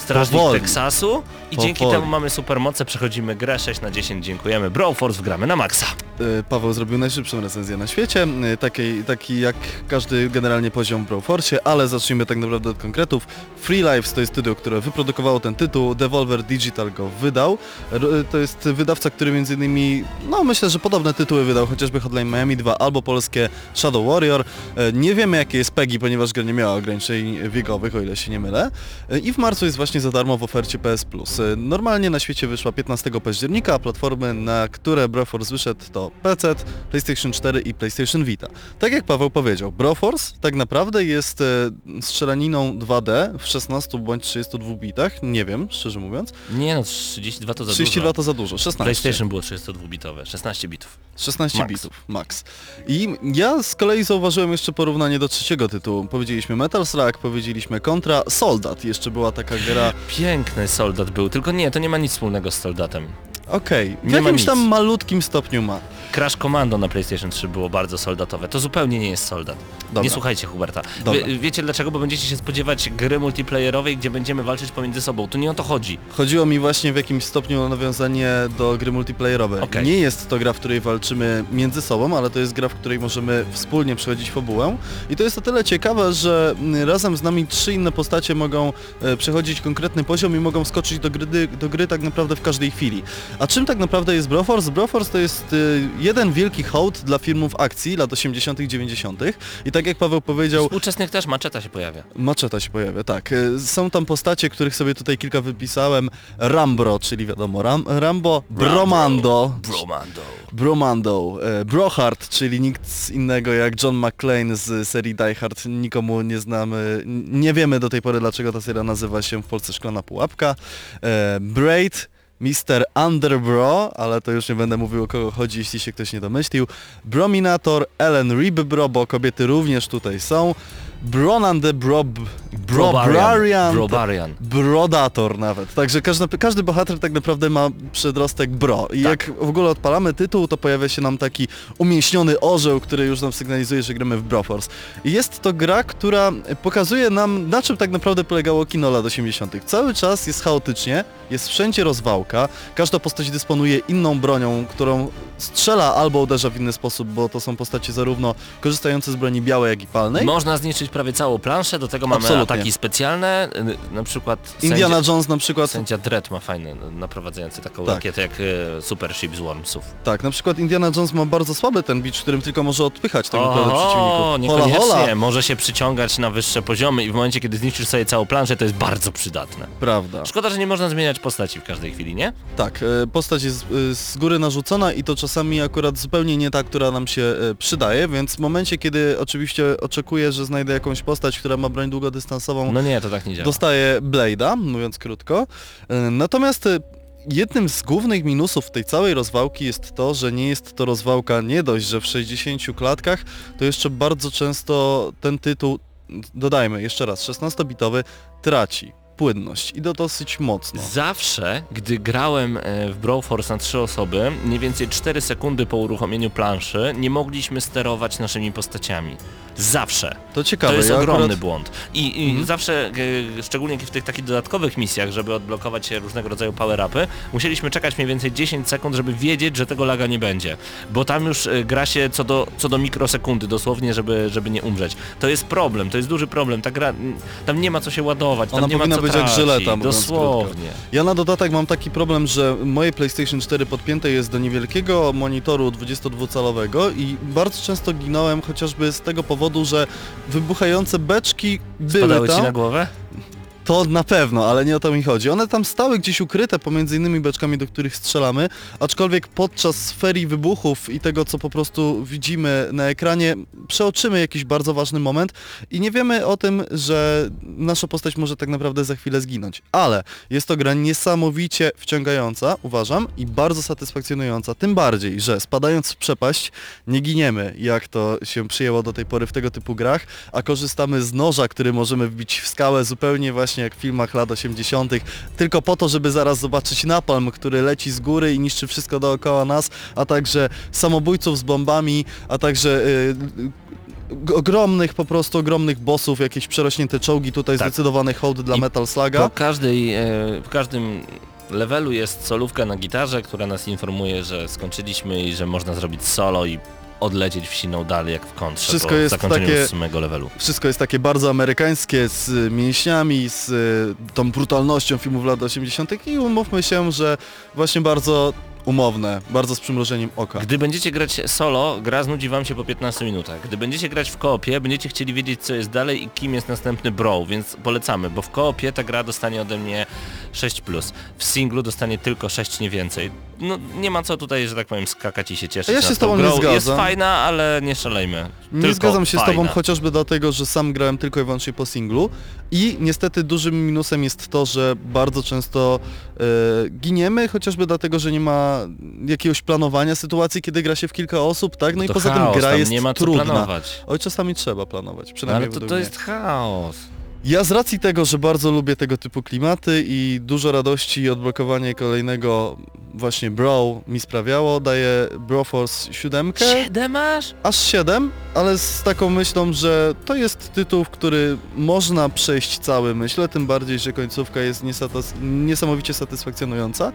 Speaker 3: Strażnik
Speaker 4: powoli.
Speaker 3: Teksasu i dzięki
Speaker 4: Powoli.
Speaker 3: temu mamy supermoce, przechodzimy grę 6 na 10, dziękujemy. Broforce wgramy na maksa.
Speaker 4: y, Paweł zrobił najszybszą recenzję na świecie, y, takiej, taki jak każdy generalnie poziom w Broforce, ale zacznijmy tak naprawdę od konkretów. Free Lives to jest studio, które wyprodukowało ten tytuł, Devolver Digital go wydał. Y, To jest wydawca, który między innymi, no myślę, że podobne tytuły wydał, chociażby Hotline Miami 2 albo polskie Shadow Warrior. Nie wiemy jakie jest PEGI, ponieważ gra nie miała ograniczeń wiekowych, o ile się nie mylę. I w marcu jest właśnie za darmo w ofercie PS Plus. Y, Normalnie na świecie wyszła 15 października, a platformy, na które Broforce wyszedł to PC, PlayStation 4 i PlayStation Vita. Tak jak Paweł powiedział, Broforce tak naprawdę jest e, strzelaniną 2D w 16 bądź 32 bitach, nie wiem, szczerze mówiąc.
Speaker 3: Nie no, 32 to za
Speaker 4: 32
Speaker 3: dużo.
Speaker 4: to za dużo, 16.
Speaker 3: PlayStation było 32-bitowe, 16 bitów.
Speaker 4: 16
Speaker 3: Max.
Speaker 4: bitów, max. I ja z kolei zauważyłem jeszcze porównanie do trzeciego tytułu. Powiedzieliśmy Metal Slug, powiedzieliśmy Contra, Soldat. Jeszcze była taka gra,
Speaker 3: Piękny soldat był, tylko nie, to nie ma nic wspólnego z soldatem.
Speaker 4: Okej, w
Speaker 3: Nie
Speaker 4: jakimś tam malutkim stopniu ma.
Speaker 3: Crash Commando na PlayStation 3 było bardzo soldatowe. To zupełnie nie jest soldat.
Speaker 4: Dobra.
Speaker 3: Nie słuchajcie Huberta. Wie, wiecie dlaczego? Bo będziecie się spodziewać gry multiplayerowej, gdzie będziemy walczyć pomiędzy sobą. Tu nie o to chodzi.
Speaker 4: Chodziło mi właśnie w jakimś stopniu o nawiązanie do gry multiplayerowej.
Speaker 3: Okej.
Speaker 4: Nie jest to gra, w której walczymy między sobą, ale to jest gra, w której możemy wspólnie przechodzić fabułę. I to jest o tyle ciekawe, że mm, razem z nami trzy inne postacie mogą e, przechodzić konkretny poziom i mogą skoczyć do gry, do gry tak naprawdę w każdej chwili. A czym tak naprawdę jest Broforce? Broforce to jest e, jeden wielki hołd dla filmów akcji lat 80 90 i tak jak Paweł powiedział,
Speaker 3: Współczesnych też maczeta się pojawia.
Speaker 4: Maczeta się pojawia, tak. E, Są tam postacie, których sobie tutaj kilka wypisałem. Rambro, czyli wiadomo, Ram, Rambo, Bromando,
Speaker 3: Bromando.
Speaker 4: Bromando, e, Brohard, czyli nikt innego jak John McClane z serii Die Hard. Nikomu nie znamy, nie wiemy do tej pory dlaczego ta seria nazywa się w Polsce Szklana Pułapka. Braid, Mr. Underbro, ale to już nie będę mówił o kogo chodzi, jeśli się ktoś nie domyślił. Brominator, Ellen Ribbro, bo kobiety również tutaj są. Bronan the Brob... Brobrarian.
Speaker 3: Brobarian.
Speaker 4: Brodator nawet. Także każdy, każdy bohater tak naprawdę ma przedrostek bro. I jak w ogóle odpalamy tytuł, to pojawia się nam taki umięśniony orzeł, który już nam sygnalizuje, że gramy w Broforce. I jest to gra, która pokazuje nam, na czym tak naprawdę polegało kino lat 80. Cały czas jest chaotycznie, jest wszędzie rozwałka, każda postać dysponuje inną bronią, którą strzela albo uderza w inny sposób, bo to są postacie zarówno korzystające z broni białej, jak i palnej.
Speaker 3: Można zniszczyć prawie całą planszę, do tego mamy
Speaker 4: Absolutnie.
Speaker 3: ataki specjalne, y, na przykład
Speaker 4: Indiana
Speaker 3: sędzia,
Speaker 4: Jones na przykład
Speaker 3: sędzia Dredd ma fajny, no, naprowadzający taką
Speaker 4: Tak.
Speaker 3: rakietę jak y, Super Ship z Wormsów.
Speaker 4: Tak, na przykład Indiana Jones ma bardzo słaby ten bicz, którym tylko może odpychać tak naprawdę przeciwników.
Speaker 3: niekoniecznie,
Speaker 4: Hola, hola.
Speaker 3: może się przyciągać na wyższe poziomy i w momencie, kiedy zniszczysz sobie całą planszę, to jest bardzo przydatne.
Speaker 4: Prawda.
Speaker 3: Szkoda, że nie można zmieniać postaci w każdej chwili, nie?
Speaker 4: Tak, e, postać jest e, z góry narzucona i to czasami akurat zupełnie nie ta, która nam się e, przydaje, więc w momencie, kiedy oczywiście oczekuję, że znajdę jakąś postać, która ma broń długodystansową,
Speaker 3: No nie, to tak nie działa.
Speaker 4: dostaję Blade'a, mówiąc krótko. E, Natomiast e, jednym z głównych minusów tej całej rozwałki jest to, że nie jest to rozwałka nie dość, że w 60 klatkach, to jeszcze bardzo często ten tytuł, dodajmy jeszcze raz, 16-bitowy, traci płynność i to dosyć mocno.
Speaker 3: Zawsze, gdy grałem e, w Brawl Force na trzy osoby, mniej więcej 4 sekundy po uruchomieniu planszy, nie mogliśmy sterować naszymi postaciami. Zawsze.
Speaker 4: To ciekawe,
Speaker 3: To jest
Speaker 4: ja
Speaker 3: ogromny
Speaker 4: akurat-
Speaker 3: błąd. I, i
Speaker 4: Mhm.
Speaker 3: zawsze, e, szczególnie w tych takich dodatkowych misjach, żeby odblokować różnego rodzaju power-upy, musieliśmy czekać mniej więcej 10 sekund, żeby wiedzieć, że tego laga nie będzie. Bo tam już e, gra się co do, co do mikrosekundy dosłownie, żeby, żeby nie umrzeć. To jest problem, to jest duży problem. Ta gra, tam nie ma co się ładować, tam
Speaker 4: Ona
Speaker 3: nie ma co
Speaker 4: być jak żyleta,
Speaker 3: Dosłownie.
Speaker 4: Ja na dodatek mam taki problem, że moje PlayStation 4 podpięte jest do niewielkiego monitoru 22-calowego i bardzo często ginąłem chociażby z tego powodu, że wybuchające beczki były
Speaker 3: Spadały ci
Speaker 4: tam.
Speaker 3: na głowę?
Speaker 4: To na pewno, ale nie o to mi chodzi. One tam stały gdzieś ukryte pomiędzy innymi beczkami, do których strzelamy, aczkolwiek podczas ferii wybuchów i tego, co po prostu widzimy na ekranie, przeoczymy jakiś bardzo ważny moment i nie wiemy o tym, że nasza postać może tak naprawdę za chwilę zginąć. Ale jest to gra niesamowicie wciągająca, uważam, i bardzo satysfakcjonująca. Tym bardziej, że spadając w przepaść nie giniemy, jak to się przyjęło do tej pory w tego typu grach, a korzystamy z noża, który możemy wbić w skałę zupełnie właśnie jak w filmach lat 80., tylko po to, żeby zaraz zobaczyć napalm, który leci z góry i niszczy wszystko dookoła nas, a także samobójców z bombami, a także y, y, ogromnych, po prostu ogromnych bossów, jakieś przerośnięte czołgi, tutaj
Speaker 3: Tak.
Speaker 4: zdecydowany hołd dla
Speaker 3: I
Speaker 4: Metal
Speaker 3: Po
Speaker 4: Sluga.
Speaker 3: każdej, e, w każdym levelu jest solówka na gitarze, która nas informuje, że skończyliśmy i że można zrobić solo i odlecieć w siną dalej jak w kontrze
Speaker 4: Wszystko
Speaker 3: po
Speaker 4: jest
Speaker 3: zakończeniu
Speaker 4: takie-
Speaker 3: ósmego levelu.
Speaker 4: Wszystko jest takie bardzo amerykańskie, z y, mięśniami, z y, tą brutalnością filmów lat 80. i umówmy się, że właśnie bardzo umowne, bardzo z przymrużeniem oka.
Speaker 3: Gdy będziecie grać solo, gra znudzi wam się po 15 minutach. Gdy będziecie grać w koopie, będziecie chcieli wiedzieć co jest dalej i kim jest następny bro, więc polecamy, bo w koopie ta gra dostanie ode mnie 6+. W singlu dostanie tylko 6, nie więcej. No nie ma co tutaj, że tak powiem, skakać i się cieszyć.
Speaker 4: Ja się z tobą
Speaker 3: tą
Speaker 4: nie
Speaker 3: grą.
Speaker 4: zgadzam.
Speaker 3: Jest fajna, ale nie szalejmy.
Speaker 4: Nie
Speaker 3: Tylko
Speaker 4: zgadzam się z
Speaker 3: fajna.
Speaker 4: tobą chociażby dlatego, że sam grałem tylko i wyłącznie po singlu i niestety dużym minusem jest to, że bardzo często e, giniemy, chociażby dlatego, że nie ma jakiegoś planowania sytuacji, kiedy gra się w kilka osób, tak? No i
Speaker 3: To
Speaker 4: poza
Speaker 3: chaos,
Speaker 4: tym gra jest
Speaker 3: nie ma
Speaker 4: trudna.
Speaker 3: planować.
Speaker 4: Oj, czasami trzeba planować,
Speaker 3: No,
Speaker 4: przynajmniej
Speaker 3: ale to, to jest chaos.
Speaker 4: Ja z racji tego, że bardzo lubię tego typu klimaty i dużo radości i odblokowanie kolejnego właśnie Bro mi sprawiało, daję Broforce 7.
Speaker 3: Siedem masz?
Speaker 4: Aż 7, ale z taką myślą, że to jest tytuł, w który można przejść cały, myślę, tym bardziej, że końcówka jest niesamowicie satysfakcjonująca,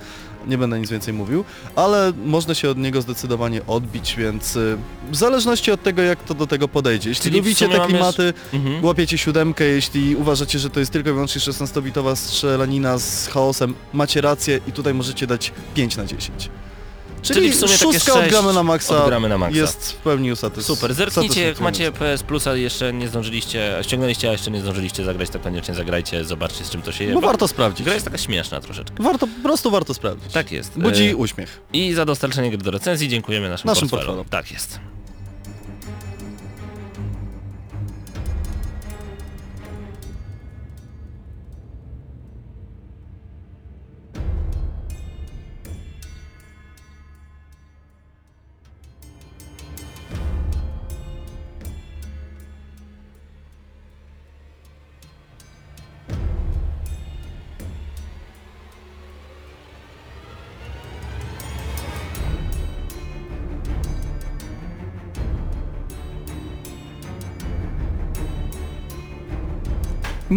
Speaker 4: nie będę nic więcej mówił, ale można się od niego zdecydowanie odbić, więc y, w zależności od tego, jak to do tego podejdzie. Jeśli
Speaker 3: Czyli w
Speaker 4: lubicie
Speaker 3: sumie
Speaker 4: te klimaty,
Speaker 3: Mhm.
Speaker 4: łapiecie siódemkę, jeśli uważacie, że to jest tylko i wyłącznie 16-bitowa strzelanina z chaosem, macie rację i tutaj możecie dać 5 na 10. Czyli,
Speaker 3: Czyli w sumie takie
Speaker 4: szóstka
Speaker 3: sześć
Speaker 4: odgramy na maksa,
Speaker 3: odgramy na maksa.
Speaker 4: jest w pełni usatys-
Speaker 3: Super, zerknijcie, jak macie. PS Plusa jeszcze nie zdążyliście, ściągnęliście, a jeszcze nie zdążyliście zagrać, to koniecznie zagrajcie, zobaczcie z czym to się je.
Speaker 4: No
Speaker 3: bo
Speaker 4: warto sprawdzić.
Speaker 3: Gra jest taka śmieszna troszeczkę.
Speaker 4: Warto, po prostu warto sprawdzić.
Speaker 3: Tak jest.
Speaker 4: Budzi
Speaker 3: E,
Speaker 4: uśmiech.
Speaker 3: I za dostarczenie gry do recenzji dziękujemy naszym,
Speaker 4: Naszym
Speaker 3: portfelom.
Speaker 4: portfelom.
Speaker 3: Tak jest.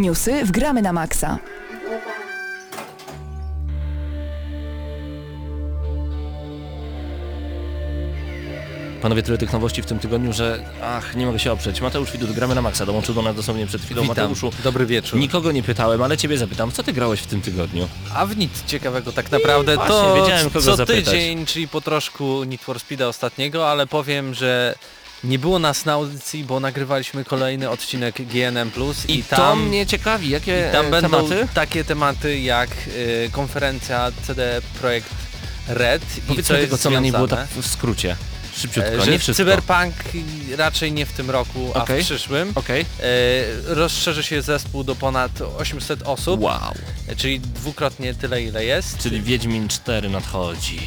Speaker 7: Newsy w Gramy na Maxa.
Speaker 3: Panowie, tyle tych nowości w tym tygodniu, że ach, nie mogę się oprzeć. Mateusz Widut, gramy na maksa, dołączył do nas dosłownie przed chwilą.
Speaker 11: Witam,
Speaker 3: Mateuszu,
Speaker 11: dobry wieczór.
Speaker 3: nikogo nie pytałem, ale ciebie zapytam, co ty grałeś w tym tygodniu?
Speaker 11: A w nic ciekawego tak naprawdę
Speaker 3: właśnie,
Speaker 11: to
Speaker 3: wiedziałem, kogo
Speaker 11: co
Speaker 3: zapytać.
Speaker 11: tydzień, czyli po troszku Need for Speeda ostatniego, ale powiem, że nie było nas na audycji, bo nagrywaliśmy kolejny odcinek GNM+, i,
Speaker 3: I to
Speaker 11: tam,
Speaker 3: mnie ciekawi, jakie
Speaker 11: tam
Speaker 3: e,
Speaker 11: będą
Speaker 3: tematy?
Speaker 11: takie tematy jak y, konferencja CD Projekt Red i
Speaker 3: Powiedz
Speaker 11: co
Speaker 3: na niej było tak w skrócie. Szybciutko,
Speaker 11: E, że
Speaker 3: nie wszystko.
Speaker 11: Cyberpunk raczej nie w tym roku, a
Speaker 3: Okej.
Speaker 11: w przyszłym.
Speaker 3: Okej.
Speaker 11: E, rozszerzy się zespół do ponad 800 osób,
Speaker 3: Wow.
Speaker 11: czyli dwukrotnie tyle ile jest.
Speaker 3: Czyli Wiedźmin 4 nadchodzi.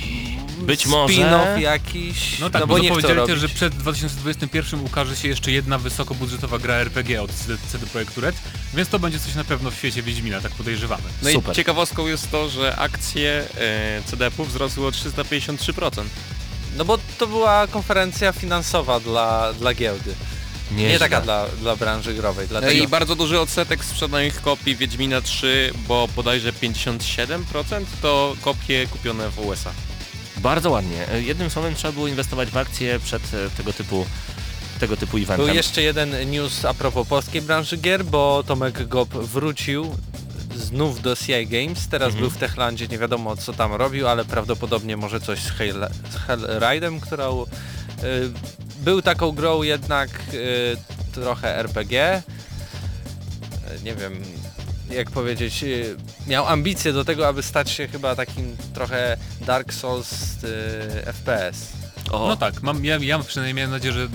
Speaker 3: Być może...
Speaker 11: Spin-off jakiś,
Speaker 8: No tak,
Speaker 11: no
Speaker 8: bo,
Speaker 11: bo nie
Speaker 8: powiedzieli też, że przed 2021 ukaże się jeszcze jedna wysokobudżetowa gra RPG od CD, CD Projektu Red, więc to będzie coś na pewno w świecie Wiedźmina, tak podejrzewamy.
Speaker 5: No
Speaker 3: Super.
Speaker 5: i ciekawostką jest to, że akcje e, CDP-ów wzrosły o 353%.
Speaker 11: No bo to była konferencja finansowa dla, dla giełdy. Nie,
Speaker 3: Nieźle.
Speaker 11: taka dla, dla branży growej.
Speaker 5: No i bardzo duży odsetek sprzedanych kopii Wiedźmina 3, bo bodajże 57% to kopie kupione w USA.
Speaker 3: Bardzo ładnie. E, Jednym słowem trzeba było inwestować w akcje przed e, tego typu tego typu eventem.
Speaker 11: Był jeszcze jeden news a propos polskiej branży gier, bo Tomek Gop wrócił znów do CI Games, teraz
Speaker 3: Mhm.
Speaker 11: był w Techlandzie, nie wiadomo co tam robił, ale prawdopodobnie może coś z, Hell, z Hellride'em, którą y, był taką grą jednak y, trochę RPG. Nie wiem, jak powiedzieć, y, miał ambicje do tego, aby stać się chyba takim trochę Dark Souls y, FPS.
Speaker 8: No tak, mam, ja, ja przynajmniej miałem nadzieję, że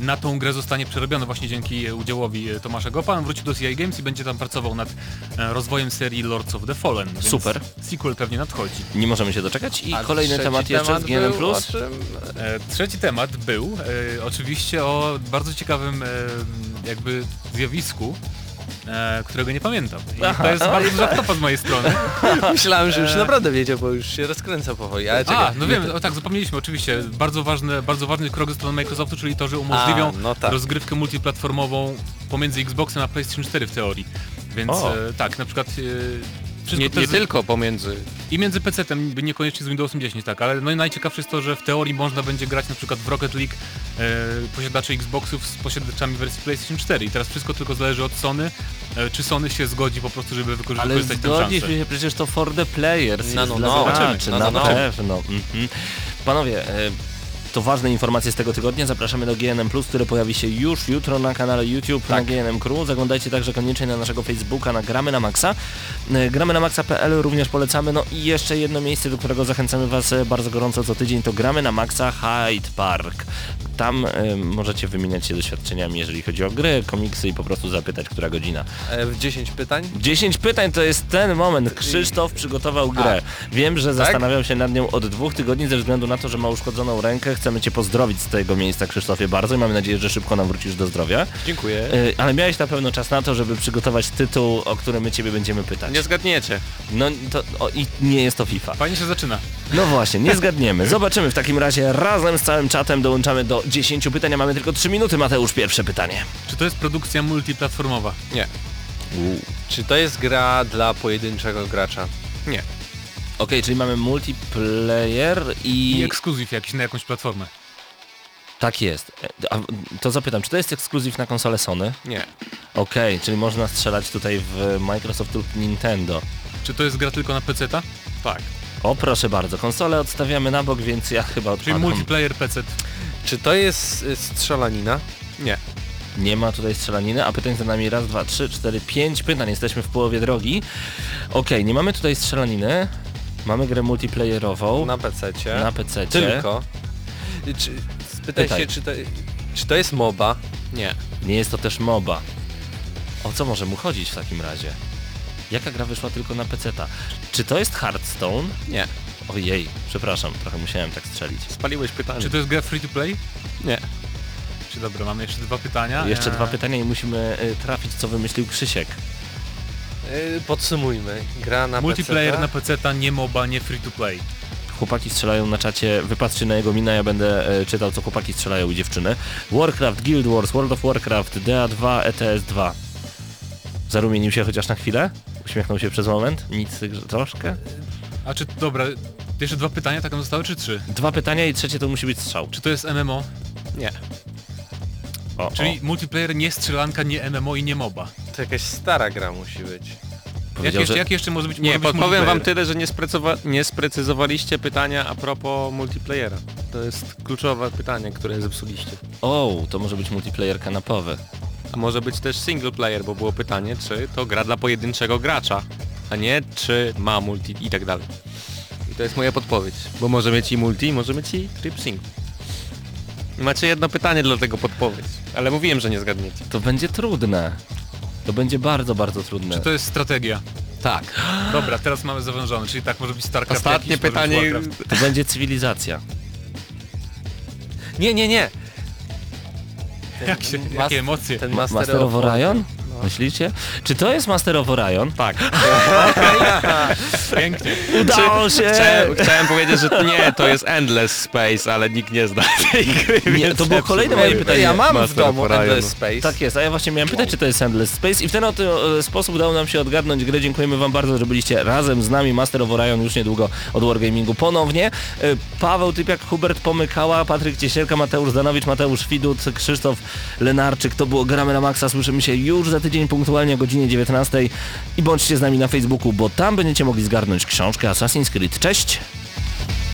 Speaker 8: na tą grę zostanie przerobiona właśnie dzięki e, udziałowi e, Tomasza Gopa. On wrócił do CI Games i będzie tam pracował nad e, rozwojem serii Lords of the Fallen.
Speaker 3: Super.
Speaker 8: Sequel pewnie nadchodzi.
Speaker 3: Nie możemy się doczekać. I
Speaker 11: A
Speaker 3: kolejny temat jeszcze
Speaker 11: temat
Speaker 3: z GNM+.
Speaker 11: czym?
Speaker 8: E, trzeci temat był e, oczywiście o bardzo ciekawym e, jakby zjawisku, e, którego nie pamiętam. I
Speaker 11: Aha.
Speaker 8: to jest bardzo duża z mojej strony.
Speaker 11: Myślałem, że już
Speaker 8: E,
Speaker 11: naprawdę wiedział, bo już się rozkręca powoli, ale
Speaker 8: A,
Speaker 11: czekaj.
Speaker 8: no wiem, o tak, zapomnieliśmy oczywiście. Bardzo ważny, bardzo ważny krok ze strony Microsoftu, czyli to, że umożliwią
Speaker 11: A, no tak.
Speaker 8: rozgrywkę multiplatformową pomiędzy Xboxem a PlayStation 4 w teorii. Więc e, tak, na przykład e,
Speaker 12: Nie, nie
Speaker 8: jest-
Speaker 12: tylko pomiędzy...
Speaker 8: i między PC-tem, niekoniecznie z Windowsem 10, tak, ale no i najciekawsze jest to, że w teorii można będzie grać na przykład w Rocket League e, posiadaczy Xboxów z posiadaczami wersji PlayStation 4 i teraz wszystko tylko zależy od Sony, e, czy Sony się zgodzi po prostu, żeby wykorzy-
Speaker 3: Ale
Speaker 8: wykorzystać tę
Speaker 3: zgodzisz
Speaker 8: szansę.
Speaker 3: się, przecież to for the players
Speaker 11: No, no, no.
Speaker 3: na
Speaker 11: No, no, no.
Speaker 3: pewno. Mhm. Panowie, e, to ważne informacje z tego tygodnia. Zapraszamy do GNM+, które pojawi się już jutro na kanale YouTube na GNM Crew. Zaglądajcie także koniecznie na naszego Facebooka na Gramy na Maxa. E, Gramy na Maxa.pl również polecamy. No i jeszcze jedno miejsce, do którego zachęcamy Was e, bardzo gorąco co tydzień, to Gramy na Maxa Hyde Park. Tam e, możecie wymieniać się doświadczeniami, jeżeli chodzi o gry, komiksy i po prostu zapytać, która godzina.
Speaker 11: W 10 pytań?
Speaker 3: 10 pytań to jest ten moment. Krzysztof przygotował grę. Wiem, że zastanawiał się nad nią od dwóch tygodni ze względu na to, że ma uszkodzoną rękę. Chcemy Cię pozdrowić z tego miejsca, Krzysztofie, bardzo i mamy nadzieję, że szybko nam wrócisz do zdrowia.
Speaker 12: Dziękuję.
Speaker 3: Y, Ale miałeś na pewno czas na to, żeby przygotować tytuł, o który my Ciebie będziemy pytać.
Speaker 12: Nie zgadniecie.
Speaker 3: No to o, i nie jest to FIFA.
Speaker 8: Fajnie się zaczyna.
Speaker 3: No właśnie, nie zgadniemy. Zobaczymy w takim razie. Razem z całym czatem dołączamy do 10 pytań, a mamy tylko 3 minuty. Mateusz, pierwsze pytanie.
Speaker 8: Czy to jest produkcja multiplatformowa?
Speaker 11: Nie. Czy to jest gra dla pojedynczego gracza?
Speaker 12: Nie.
Speaker 3: Okej, czyli mamy multiplayer i...
Speaker 8: I ekskluzyw jakiś na jakąś platformę?
Speaker 3: Tak jest. E, A, to zapytam, czy to jest ekskluzyw na konsolę Sony?
Speaker 12: Nie.
Speaker 3: Okej, czyli można strzelać tutaj w Microsoft lub Nintendo.
Speaker 8: Czy to jest gra tylko na PC-ta?
Speaker 12: Tak.
Speaker 3: O proszę bardzo, konsolę odstawiamy na bok, więc ja chyba
Speaker 8: Czyli
Speaker 3: odpadam.
Speaker 8: multiplayer PC.
Speaker 11: Czy to jest y, strzelanina?
Speaker 12: Nie.
Speaker 3: Nie ma tutaj strzelaniny, a pytań za nami raz, dwa, trzy, cztery, pięć pytań. Jesteśmy w połowie drogi. Okej, nie mamy tutaj strzelaniny. Mamy grę multiplayerową
Speaker 11: Na PC-cie.
Speaker 3: na PC.
Speaker 11: Tylko. Czy, spytaj
Speaker 3: Pytaj.
Speaker 11: się, czy to, czy to jest MOBA?
Speaker 12: Nie.
Speaker 3: Nie jest to też MOBA. O co może mu chodzić w takim razie? Jaka gra wyszła tylko na PC? -ta? Czy to jest Hearthstone?
Speaker 12: Nie.
Speaker 3: Ojej, przepraszam, trochę musiałem tak strzelić.
Speaker 12: Spaliłeś pytanie.
Speaker 8: Czy to jest gra free to play?
Speaker 12: Nie.
Speaker 8: Czy dobra, mamy jeszcze dwa pytania.
Speaker 3: Jeszcze
Speaker 8: Eee,
Speaker 3: dwa pytania i musimy y, trafić, co wymyślił Krzysiek.
Speaker 11: Y, Podsumujmy. Gra na
Speaker 8: Multiplayer
Speaker 11: PC.
Speaker 8: na PC-ta, nie MOBA, nie free to play.
Speaker 3: Chłopaki strzelają na czacie, wypatrzcie na jego minę, ja będę e, czytał, co chłopaki strzelają i dziewczyny. Warcraft, Guild Wars, World of Warcraft, DA2, ETS2. Zarumienił się chociaż na chwilę? Uśmiechnął się przez moment? Nic troszkę?
Speaker 8: A czy, dobra, jeszcze dwa pytania, tak nam zostały, czy trzy?
Speaker 3: Dwa pytania i trzecie to musi być strzał.
Speaker 8: Czy to jest MMO?
Speaker 12: Nie.
Speaker 3: O,
Speaker 8: Czyli multiplayer nie strzelanka, nie MMO i nie MOBA.
Speaker 11: To jakaś stara gra musi być.
Speaker 8: Jak jeszcze,
Speaker 3: że...
Speaker 8: jak jeszcze może być
Speaker 12: Nie, podpowiem wam tyle, że nie, sprecyzowa- nie sprecyzowaliście pytania a propos multiplayera. To jest kluczowe pytanie, które zepsuliście.
Speaker 3: O, to może być multiplayer kanapowy.
Speaker 12: A może być też single player, bo było pytanie, czy to gra dla pojedynczego gracza, a nie czy ma multi i tak dalej. I to jest moja podpowiedź, bo może mieć i multi, może mieć i tryb single. Macie jedno pytanie dla tego podpowiedź, ale mówiłem, że nie zgadniecie.
Speaker 3: To będzie trudne. To będzie bardzo, bardzo trudne.
Speaker 8: Czy to jest strategia?
Speaker 12: Tak.
Speaker 8: Dobra, teraz mamy zawężone, czyli tak może być StarCraft
Speaker 12: Ostatnie
Speaker 8: jakiś, może być
Speaker 12: pytanie...
Speaker 8: Warcraft.
Speaker 3: To będzie cywilizacja.
Speaker 11: Nie, nie, nie.
Speaker 8: Jak się,
Speaker 11: Mas-
Speaker 8: jakie emocje?
Speaker 11: Ten Master,
Speaker 3: Master of Orion? Myślicie? Czy to jest Master of Orion?
Speaker 12: Tak.
Speaker 8: Pięknie.
Speaker 3: Udało się!
Speaker 12: Chciałem, chciałem powiedzieć, że nie, to jest Endless Space, ale nikt nie zna tej gry,
Speaker 3: Nie, to było kolejne moje pytanie.
Speaker 11: Ja mam w
Speaker 12: Master
Speaker 11: domu
Speaker 12: of Orion.
Speaker 11: Endless Space.
Speaker 3: Tak jest, a ja właśnie miałem pytać, czy to jest Endless Space i w ten oto e, sposób udało nam się odgadnąć grę. Dziękujemy wam bardzo, że byliście razem z nami. Master of Orion już niedługo od Wargamingu ponownie. E, Paweł Typiak, Hubert Pomykała, Patryk Ciesielka, Mateusz Danowicz, Mateusz Widut, Krzysztof Lenarczyk. To było Gramy na Maxa. Słyszymy się już za tydzień. Tydzień punktualnie o godzinie 19 i bądźcie z nami na Facebooku, bo tam będziecie mogli zgarnąć książkę Assassin's Creed. Cześć!